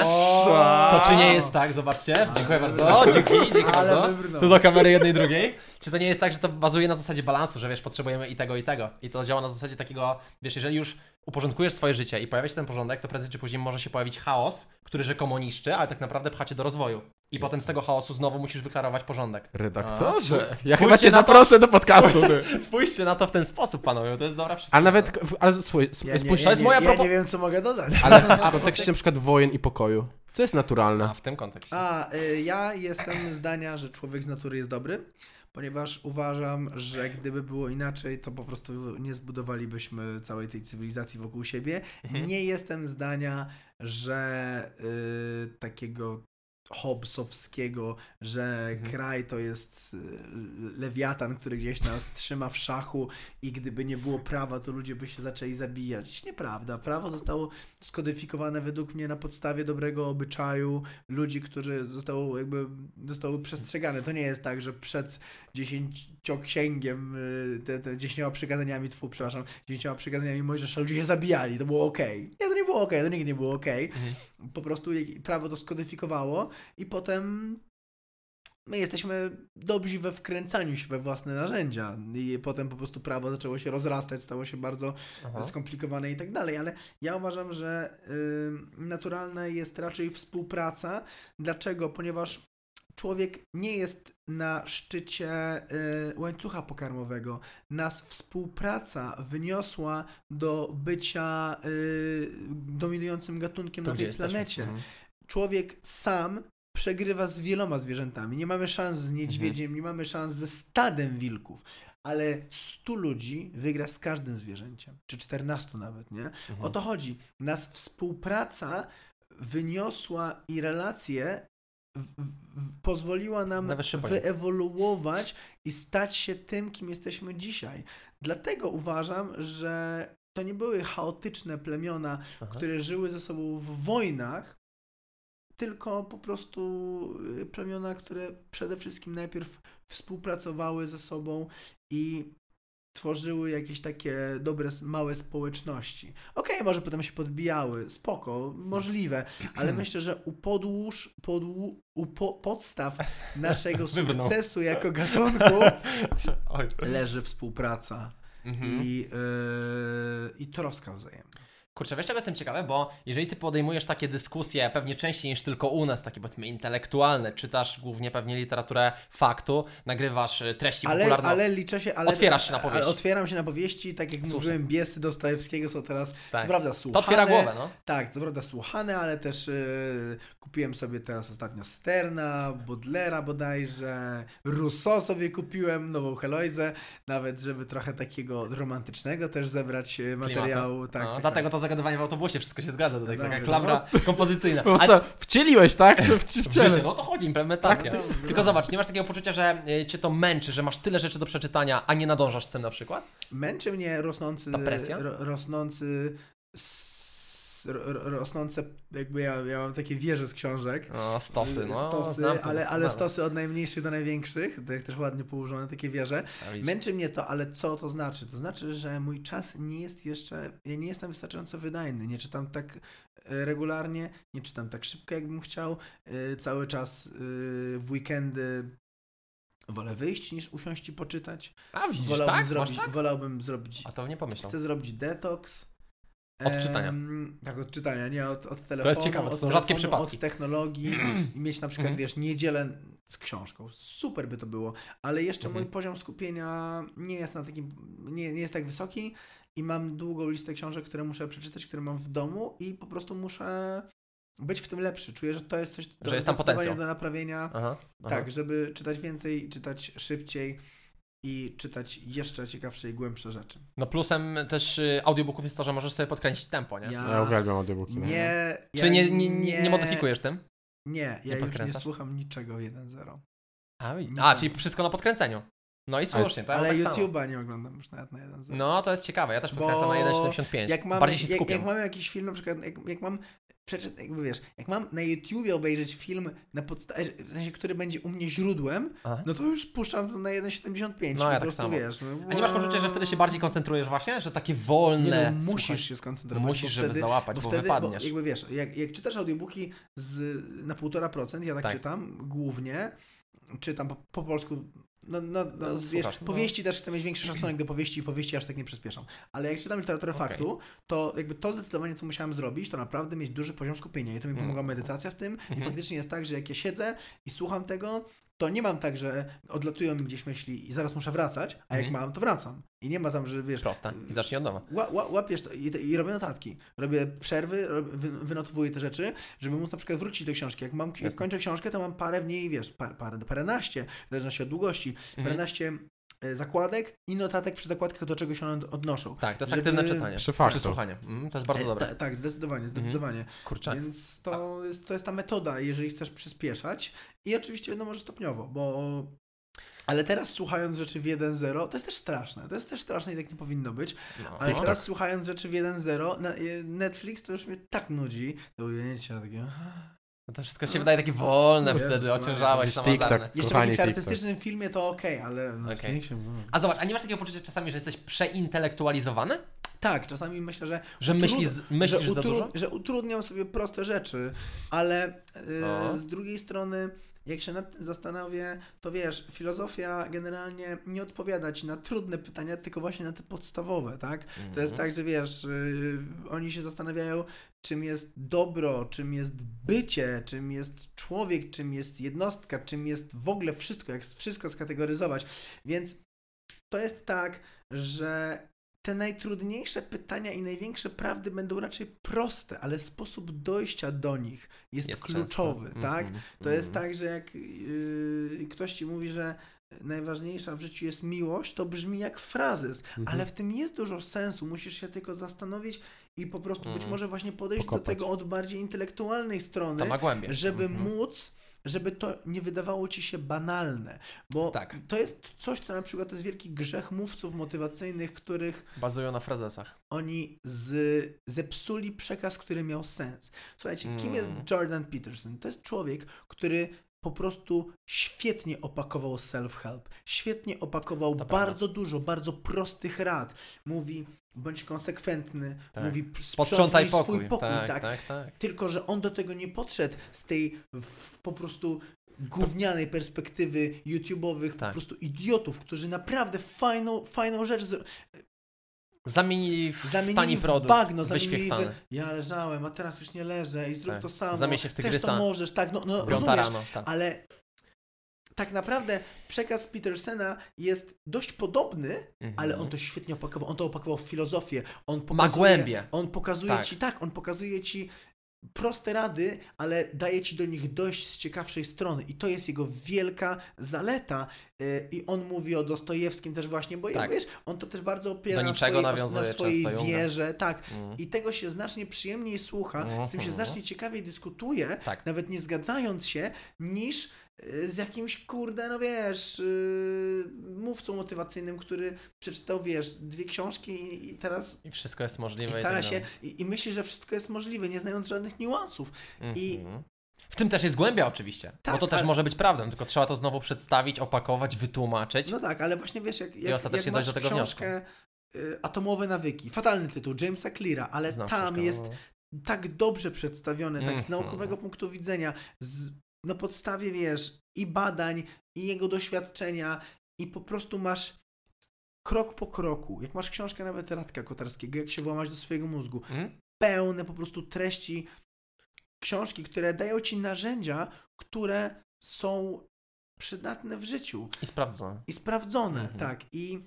To czy nie jest tak, zobaczcie, dziękuję bardzo, o, dzięki, dzięki Ale bardzo, wybrnął. tu do kamery jednej i drugiej. Czy to nie jest tak, że to bazuje na zasadzie balansu, że wiesz, potrzebujemy i tego, i tego. I to działa na zasadzie takiego, wiesz, jeżeli już uporządkujesz swoje życie i pojawia się ten porządek, to prędzej czy później może się pojawić chaos, który rzekomo niszczy, ale tak naprawdę pcha cię do rozwoju. I potem z tego chaosu znowu musisz wyklarować porządek. Redaktorze, A, ja chyba cię na to. zaproszę do podcastu. Ty. Spójrzcie na to w ten sposób, panowie, to jest dobra przykład. Ale nawet, ale słuchaj, sp- Ja nie, spójrz, to jest nie, moja ja propo- nie wiem, co mogę dodać. ale w, a kontekście na przykład wojen i pokoju, co jest A naturalne? w tym kontekście. A, y, ja jestem zdania, że człowiek z natury jest dobry, ponieważ uważam, że gdyby było inaczej, to po prostu nie zbudowalibyśmy całej tej cywilizacji wokół siebie. Mhm. Nie jestem zdania, że y, takiego Hobbesowskiego, że Mhm. kraj to jest y, lewiatan, który gdzieś nas trzyma w szachu i gdyby nie było prawa, to ludzie by się zaczęli zabijać. Nieprawda. Prawo zostało skodyfikowane według mnie na podstawie dobrego obyczaju ludzi, którzy zostało jakby zostały przestrzegane. To nie jest tak, że przed dziesięcioksięgiem, y, te, te dziesięcioma przykazaniami, tfu, przepraszam, dziesięcioma przykazaniami Mojżesza ludzie się zabijali. To było okej. Nie, to nie było okej, to nigdy nie było okej. Mhm. Po prostu prawo to skodyfikowało i potem my jesteśmy dobrzy we wkręcaniu się we własne narzędzia i potem po prostu prawo zaczęło się rozrastać, stało się bardzo Aha. skomplikowane i tak dalej, ale ja uważam, że y, naturalna jest raczej współpraca. Dlaczego? Ponieważ człowiek nie jest na szczycie y, łańcucha pokarmowego. Nas współpraca wyniosła do bycia y, dominującym gatunkiem Tu, na tej planecie Mhm. człowiek sam przegrywa z wieloma zwierzętami. Nie mamy szans z niedźwiedziem, nie mamy szans ze stadem wilków, ale 100 ludzi wygra z każdym zwierzęciem, czy 14 nawet, nie? Mhm. O to chodzi. Nas współpraca wyniosła i relacje w, w, pozwoliła nam wyewoluować i stać się tym, kim jesteśmy dzisiaj. Dlatego uważam, że to nie były chaotyczne plemiona, Aha. które żyły ze sobą w wojnach, tylko po prostu y, plemiona, które przede wszystkim najpierw współpracowały ze sobą i tworzyły jakieś takie dobre, małe społeczności. Okej, może potem się podbijały, spoko, możliwe, ale myślę, że u podłóż, podłu, u po, podstaw naszego sukcesu jako gatunku leży współpraca Mhm. i, yy, i troska wzajemna. Kurczę, wiesz czego jestem ciekawy, bo jeżeli ty podejmujesz takie dyskusje pewnie częściej niż tylko u nas, takie powiedzmy intelektualne, czytasz głównie pewnie literaturę faktu, nagrywasz y, treści Ale, popularne. ale liczę się, ale... Otwierasz się na powieści. Otwieram się na powieści, tak jak Słusznie. mówiłem, biesy Dostojewskiego są teraz, Tak. co prawda, To słuchane. otwiera głowę, no. Tak, co prawda słuchane, ale też y, kupiłem sobie teraz ostatnio Sterna, Baudelaire bodajże, Rousseau sobie kupiłem, nową Heloizę, nawet żeby trochę takiego romantycznego też zebrać y, materiału. Tak, no, tak, dlatego tak. to zagadywanie w autobusie wszystko się zgadza, tutaj No, taka no. klamra kompozycyjna. Po prostu wcieliłeś, tak? W, w, w w ciele. życie, no to chodzi, implementacja. Tak, Tylko zobacz, nie masz takiego poczucia, że y, cię to męczy, że masz tyle rzeczy do przeczytania, a nie nadążasz z tym na przykład? Męczy mnie rosnący, Ta presja? ro, rosnący, rosnące, jakby ja, ja mam takie wieże z książek. No, stosy, no. stosy, znam ale, ale doskonale. stosy od najmniejszych do największych, to jest też ładnie położone takie wieże. Męczy mnie to, ale co to znaczy? To znaczy, że mój czas nie jest jeszcze, ja nie jestem wystarczająco wydajny, nie czytam tak e, regularnie, nie czytam tak szybko, jakbym chciał, E, cały czas e, w weekendy wolę wyjść niż usiąść i poczytać. A widzisz, Wolałbym, tak? zrobić, tak? wolałbym zrobić, A to nie pomyślał. chcę zrobić detoks. Od czytania. Em, tak, od czytania, nie od, od telefonu. jest ciekawe, to od są rzadkie przypadki. Od technologii i mieć na przykład, Mhm. wiesz, niedzielę z książką. Super by to było, ale jeszcze Mhm. mój poziom skupienia nie jest na takim, nie, nie jest tak wysoki i mam długą listę książek, które muszę przeczytać, które mam w domu i po prostu muszę być w tym lepszy. Czuję, że to jest coś do, Że jest tam potencjał. do naprawienia. Aha, aha. Tak, żeby czytać więcej, czytać szybciej. I czytać jeszcze ciekawsze i głębsze rzeczy. No plusem też y, audiobooków jest to, że możesz sobie podkręcić tempo, nie? Ja, Ja uwielbiam audiobooki. nie, Czy ja nie, nie, nie, nie modyfikujesz tym? Nie, ja już nie słucham niczego 1.0. A, Nie a czyli wszystko na podkręceniu. No i słusznie, to ja Ale tak samo. YouTube'a nie oglądam już nawet na 1.0. No to jest ciekawe, ja też Bo podkręcam na 1.75. jak mam, Bardziej się jak, skupiam. jak mam jakiś film, na przykład, jak, jak mam, przeczy- jakby wiesz, jak mam na YouTubie obejrzeć film na podstawie, w sensie, który będzie u mnie źródłem, Aha. no to już puszczam to na 1.75. No, ja po tak prostu, samo. wiesz. No, A nie masz poczucia, że wtedy się bardziej koncentrujesz właśnie? Że takie wolne... Nie no, musisz słuchaj, się skoncentrować. Musisz, bo żeby wtedy, załapać, bo, wtedy, wypadniesz. Bo jakby wiesz, jak, jak czytasz audiobooki z, na 1,5%, ja tak, Tak. czytam głównie, czytam po, po polsku, no, no, no, No, wiesz, słuchasz, no. powieści też chcę mieć większy szacunek do powieści i powieści aż tak nie przyspieszam. Ale jak czytam literaturę Okej. faktu, to jakby to zdecydowanie, co musiałem zrobić, to naprawdę mieć duży poziom skupienia i to mi Mm. pomogła medytacja w tym i Mhm. faktycznie jest tak, że jak ja siedzę i słucham tego, to nie mam tak, że odlatują mi gdzieś myśli i zaraz muszę wracać, a jak Mhm. mam, to wracam. I nie ma tam, że wiesz, Proste. I zacznij od nowa. Ła, ła, łapiesz to i, i robię notatki. Robię przerwy, rob, wy, wynotowuję te rzeczy, żeby móc na przykład wrócić do książki. Jak mam jak kończę książkę, to mam parę w niej, wiesz, par, parę, paręnaście, w zależności od długości, Mhm. paręnaście zakładek i notatek przy zakładkach, do czego się one odnoszą. Tak, to jest żeby- aktywne czytanie. Przy faktu. Czy słuchanie. Mm, to jest bardzo E, dobre. ta- tak, zdecydowanie, zdecydowanie. Kurczę. Więc to jest, to jest ta metoda, jeżeli chcesz przyspieszać. I oczywiście wiadomo, że stopniowo, bo... Ale teraz słuchając rzeczy w 1.0, to jest też straszne. To jest też straszne i tak nie powinno być. No. Ale TikTok. teraz słuchając rzeczy w 1.0, na- e, Netflix to już mnie tak nudzi. To ujęcia takie... No to wszystko się wydaje takie wolne Jezus wtedy, Maria. ociężałeś, Jakiś samozarne. TikTok. Jeszcze w jakimś TikTok. artystycznym filmie to okej, ale no, Okej. No. A zobacz, a nie masz takiego poczucia czasami, że jesteś przeintelektualizowany? Tak, czasami myślę, że Że myślisz, myślisz że, za dużo? że utrudniam sobie proste rzeczy, ale O. y, z drugiej strony, jak się nad tym zastanowię, to wiesz, filozofia generalnie nie odpowiada ci na trudne pytania, tylko właśnie na te podstawowe, tak? To jest Mhm. tak, że wiesz, y, oni się zastanawiają, czym jest dobro, czym jest bycie, czym jest człowiek, czym jest jednostka, czym jest w ogóle wszystko, jak wszystko skategoryzować. Więc to jest tak, że te najtrudniejsze pytania i największe prawdy będą raczej proste, ale sposób dojścia do nich jest, Jest kluczowy, często. tak? Mhm, To jest mhm. tak, że jak yy, ktoś ci mówi, że najważniejsza w życiu jest miłość, to brzmi jak frazes, Mhm. ale w tym jest dużo sensu. Musisz się tylko zastanowić i po prostu być Mhm. może właśnie podejść Pokopać. do tego od bardziej intelektualnej strony, żeby Mhm. móc, żeby to nie wydawało ci się banalne. Bo Tak. to jest coś, co na przykład to jest wielki grzech mówców motywacyjnych, których Bazują na frazesach. oni z, zepsuli przekaz, który miał sens. Słuchajcie, kim Mm. jest Jordan Peterson? To jest człowiek, który po prostu świetnie opakował self-help, świetnie opakował To bardzo dużo, bardzo prostych rad. Mówi, bądź konsekwentny, Tak. mówi, sprzątnij pokój. swój pokój, tak, tak. tak, tak. Tylko, że on do tego nie podszedł z tej w, po prostu gównianej perspektywy YouTube'owych po Tak. prostu idiotów, którzy naprawdę fajną, fajną rzecz Zamienili w zamienili tani w produkt, bagno, zamienili w, ja leżałem, a teraz już nie leżę i zrób Tak. to samo. Zamień się w Też tygrysa. to możesz, tak, no, no rozumiesz, rano. Tak. ale tak naprawdę przekaz Petersena jest dość podobny, Mhm. ale on to świetnie opakował. On to opakował w filozofię. On Ma pokazuje, głębię. On pokazuje Tak. ci, tak, on pokazuje ci proste rady, ale daje ci do nich dojść z ciekawszej strony. I to jest jego wielka zaleta. Yy, I on mówi o Dostojewskim też właśnie, bo Tak. wiesz, on to też bardzo opiera na swojej, na swojej wierze. Tak. Mm. I tego się znacznie przyjemniej słucha, z tym się Mhm. znacznie ciekawiej dyskutuje, Tak. nawet nie zgadzając się, niż z jakimś, kurde, no wiesz, yy, mówcą motywacyjnym, który przeczytał, wiesz, dwie książki i, i teraz I wszystko jest możliwe. i i stara tak się i, i myśli, że wszystko jest możliwe, nie znając żadnych niuansów. i- Mhm. W tym też jest głębia oczywiście, bo Tak, to też ale- może być prawdą, tylko trzeba to znowu przedstawić, opakować, wytłumaczyć. No tak, ale właśnie wiesz, jak, jak, ostatecznie jak masz do tego książkę y, Atomowe nawyki, fatalny tytuł, Jamesa Cleara, ale Znam tam jest tak dobrze przedstawione, tak z Mhm. naukowego punktu widzenia, z, na podstawie, wiesz, i badań, i jego doświadczenia, i po prostu masz krok po kroku, jak masz książkę nawet Radka Kotarskiego, jak się włamać do swojego mózgu, Mhm. pełne po prostu treści książki, które dają ci narzędzia, które są przydatne w życiu I sprawdzone. i sprawdzone, Mhm. tak, i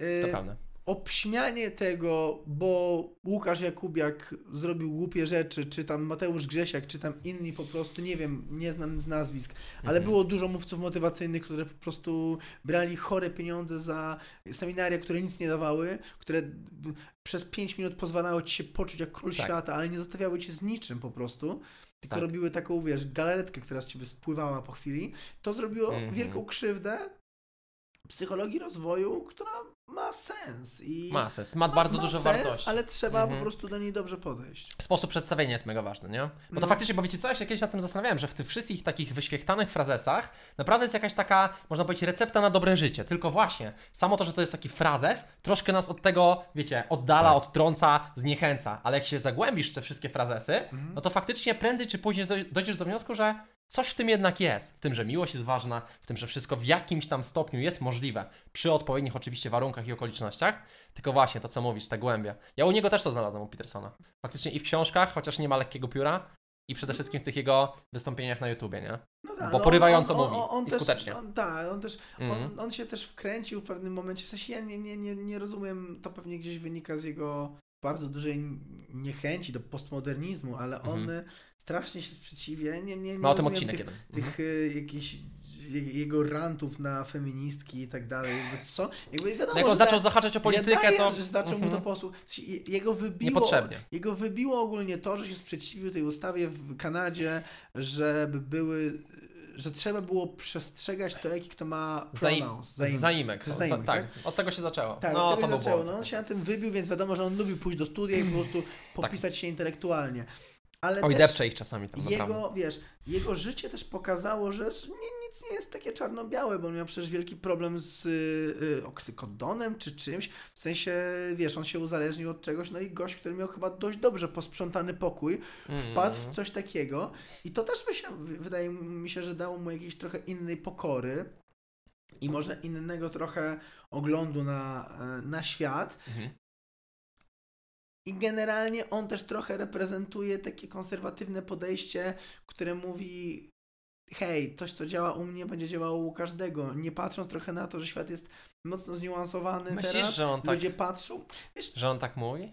y, to prawda. Obśmianie tego, bo Łukasz Jakubiak zrobił głupie rzeczy, czy tam Mateusz Grzesiak, czy tam inni po prostu, nie wiem, nie znam z nazwisk, ale Mhm. było dużo mówców motywacyjnych, które po prostu brali chore pieniądze za seminaria, które nic nie dawały, które przez 5 minut pozwalały ci się poczuć jak król Tak. świata, ale nie zostawiały cię z niczym po prostu. Tylko Tak. robiły taką, wiesz, galaretkę, która z ciebie spływała po chwili. To zrobiło Mhm. wielką krzywdę psychologii rozwoju, która ma sens. I Ma sens, ma bardzo dużo sens, wartości. Ale trzeba Mhm. po prostu do niej dobrze podejść. Sposób przedstawienia jest mega ważny, nie? Bo to No. faktycznie, bo wiecie co, ja się kiedyś nad tym zastanawiałem, że w tych wszystkich takich wyświechtanych frazesach naprawdę jest jakaś taka, można powiedzieć, recepta na dobre życie. Tylko właśnie, samo to, że to jest taki frazes, troszkę nas od tego, wiecie, oddala, Tak. odtrąca, zniechęca. Ale jak się zagłębisz w te wszystkie frazesy, Mhm. no to faktycznie prędzej czy później doj- dojdziesz do wniosku, że coś w tym jednak jest. W tym, że miłość jest ważna, w tym, że wszystko w jakimś tam stopniu jest możliwe. Przy odpowiednich oczywiście warunkach i okolicznościach. Tylko właśnie to, co mówisz, te głębie. Ja u niego też to znalazłem, u Petersona. Faktycznie i w książkach, chociaż nie ma lekkiego pióra, i przede wszystkim w tych jego wystąpieniach na YouTubie, nie? No tak, Bo no, porywająco on, on, mówi on, i też, skutecznie. Tak, on też, Mhm. on, się też wkręcił w pewnym momencie, w sensie ja nie, nie, nie, nie rozumiem, to pewnie gdzieś wynika z jego bardzo dużej niechęci do postmodernizmu, ale on Mhm. Strasznie się sprzeciwia, nie, nie, nie Ma o tym odcinek tych, jeden. Mhm. tych y, jakichś je- jego rantów na feministki i tak dalej, jakby co, jakby wiadomo, No jak on że zaczął zahaczać o politykę, wydaje, to... że zaczął mu to Mhm. posłuch. je- Jego wybiło, Niepotrzebnie. jego wybiło ogólnie to, że się sprzeciwił tej ustawie w Kanadzie, żeby były, że trzeba było przestrzegać to, jaki kto ma Zaim, pronouns. zaimek. zaimek. Zaimek, tak, od tego się zaczęło. Tak, no, od to by zaczęło. było. No, on się na tym wybił, więc wiadomo, że on lubił pójść do studia i po prostu popisać się intelektualnie. Ale Oj, depcze ich czasami tam, naprawdę. jego, wiesz, jego życie też pokazało, że nic nie jest takie czarno-białe, bo on miał przecież wielki problem z y, y, oksykodonem czy czymś. W sensie, wiesz, on się uzależnił od czegoś, no i gość, który miał chyba dość dobrze posprzątany pokój, wpadł Mm. w coś takiego i to też wydaje mi się, że dało mu jakiejś trochę innej pokory i może innego trochę oglądu na, e, na świat. Mhm. I generalnie on też trochę reprezentuje takie konserwatywne podejście, które mówi hej, coś co działa u mnie będzie działało u każdego. Nie patrząc trochę na to, że świat jest mocno zniuansowany Myślisz, teraz. że on tak, Ludzie patrzą. że on tak mówi?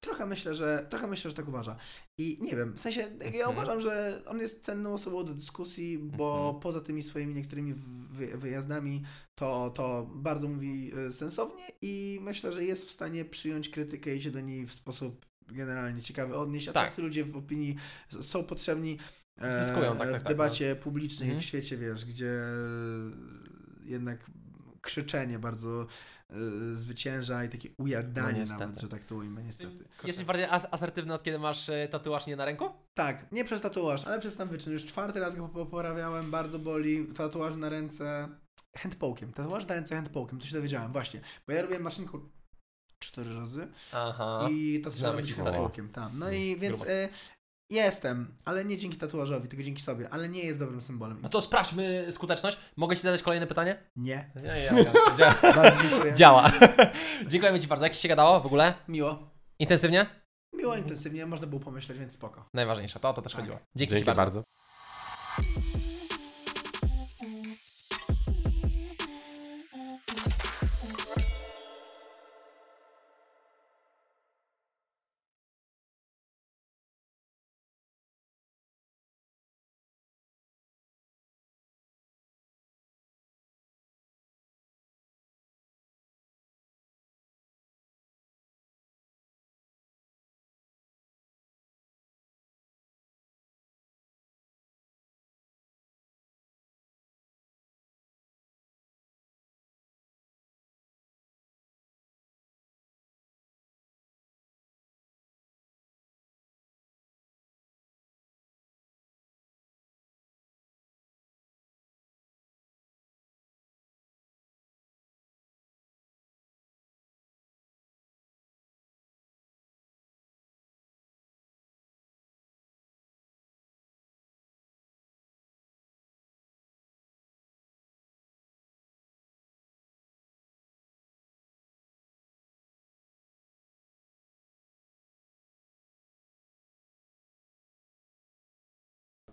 Trochę myślę, że trochę myślę, że tak uważa. I nie wiem, w sensie ja Mhm. uważam, że on jest cenną osobą do dyskusji, bo Mhm. poza tymi swoimi niektórymi wy, wyjazdami to, to bardzo mówi e, sensownie i myślę, że jest w stanie przyjąć krytykę i się do niej w sposób generalnie ciekawy odnieść, a Tak. tacy ludzie w opinii są potrzebni e, Zyskują, tak, tak, w tak, debacie publicznej Mhm. w świecie, wiesz, gdzie jednak krzyczenie bardzo e, zwycięża i takie No ujadanie niestety. nawet, że tak to ujmę, niestety. Jesteś bardziej as asertywny od kiedy masz e, tatuaż nie na ręku? Tak, nie przez tatuaż, ale przez tam wyczyn. Już czwarty raz go po- poprawiałem, bardzo boli. Tatuaż na ręce handpokiem. Tatuaż na ręce handpokiem, to się dowiedziałem, właśnie. Bo ja robiłem maszynką cztery razy Aha. i to Znamy robić handpokiem. Tam. No i więc. Jestem, ale nie dzięki tatuażowi, tylko dzięki sobie, ale nie jest dobrym symbolem. No to sprawdźmy skuteczność. Mogę Ci zadać kolejne pytanie? Nie. Nie, nie, działa. Bardzo dziękuję. działa. Dziękujemy Ci bardzo. Jak Ci się gadało w ogóle? Miło. Intensywnie? Miło intensywnie, można było pomyśleć, więc spoko. Najważniejsze, to o to też Tak. chodziło. Dzięki, Dzięki Ci bardzo. bardzo.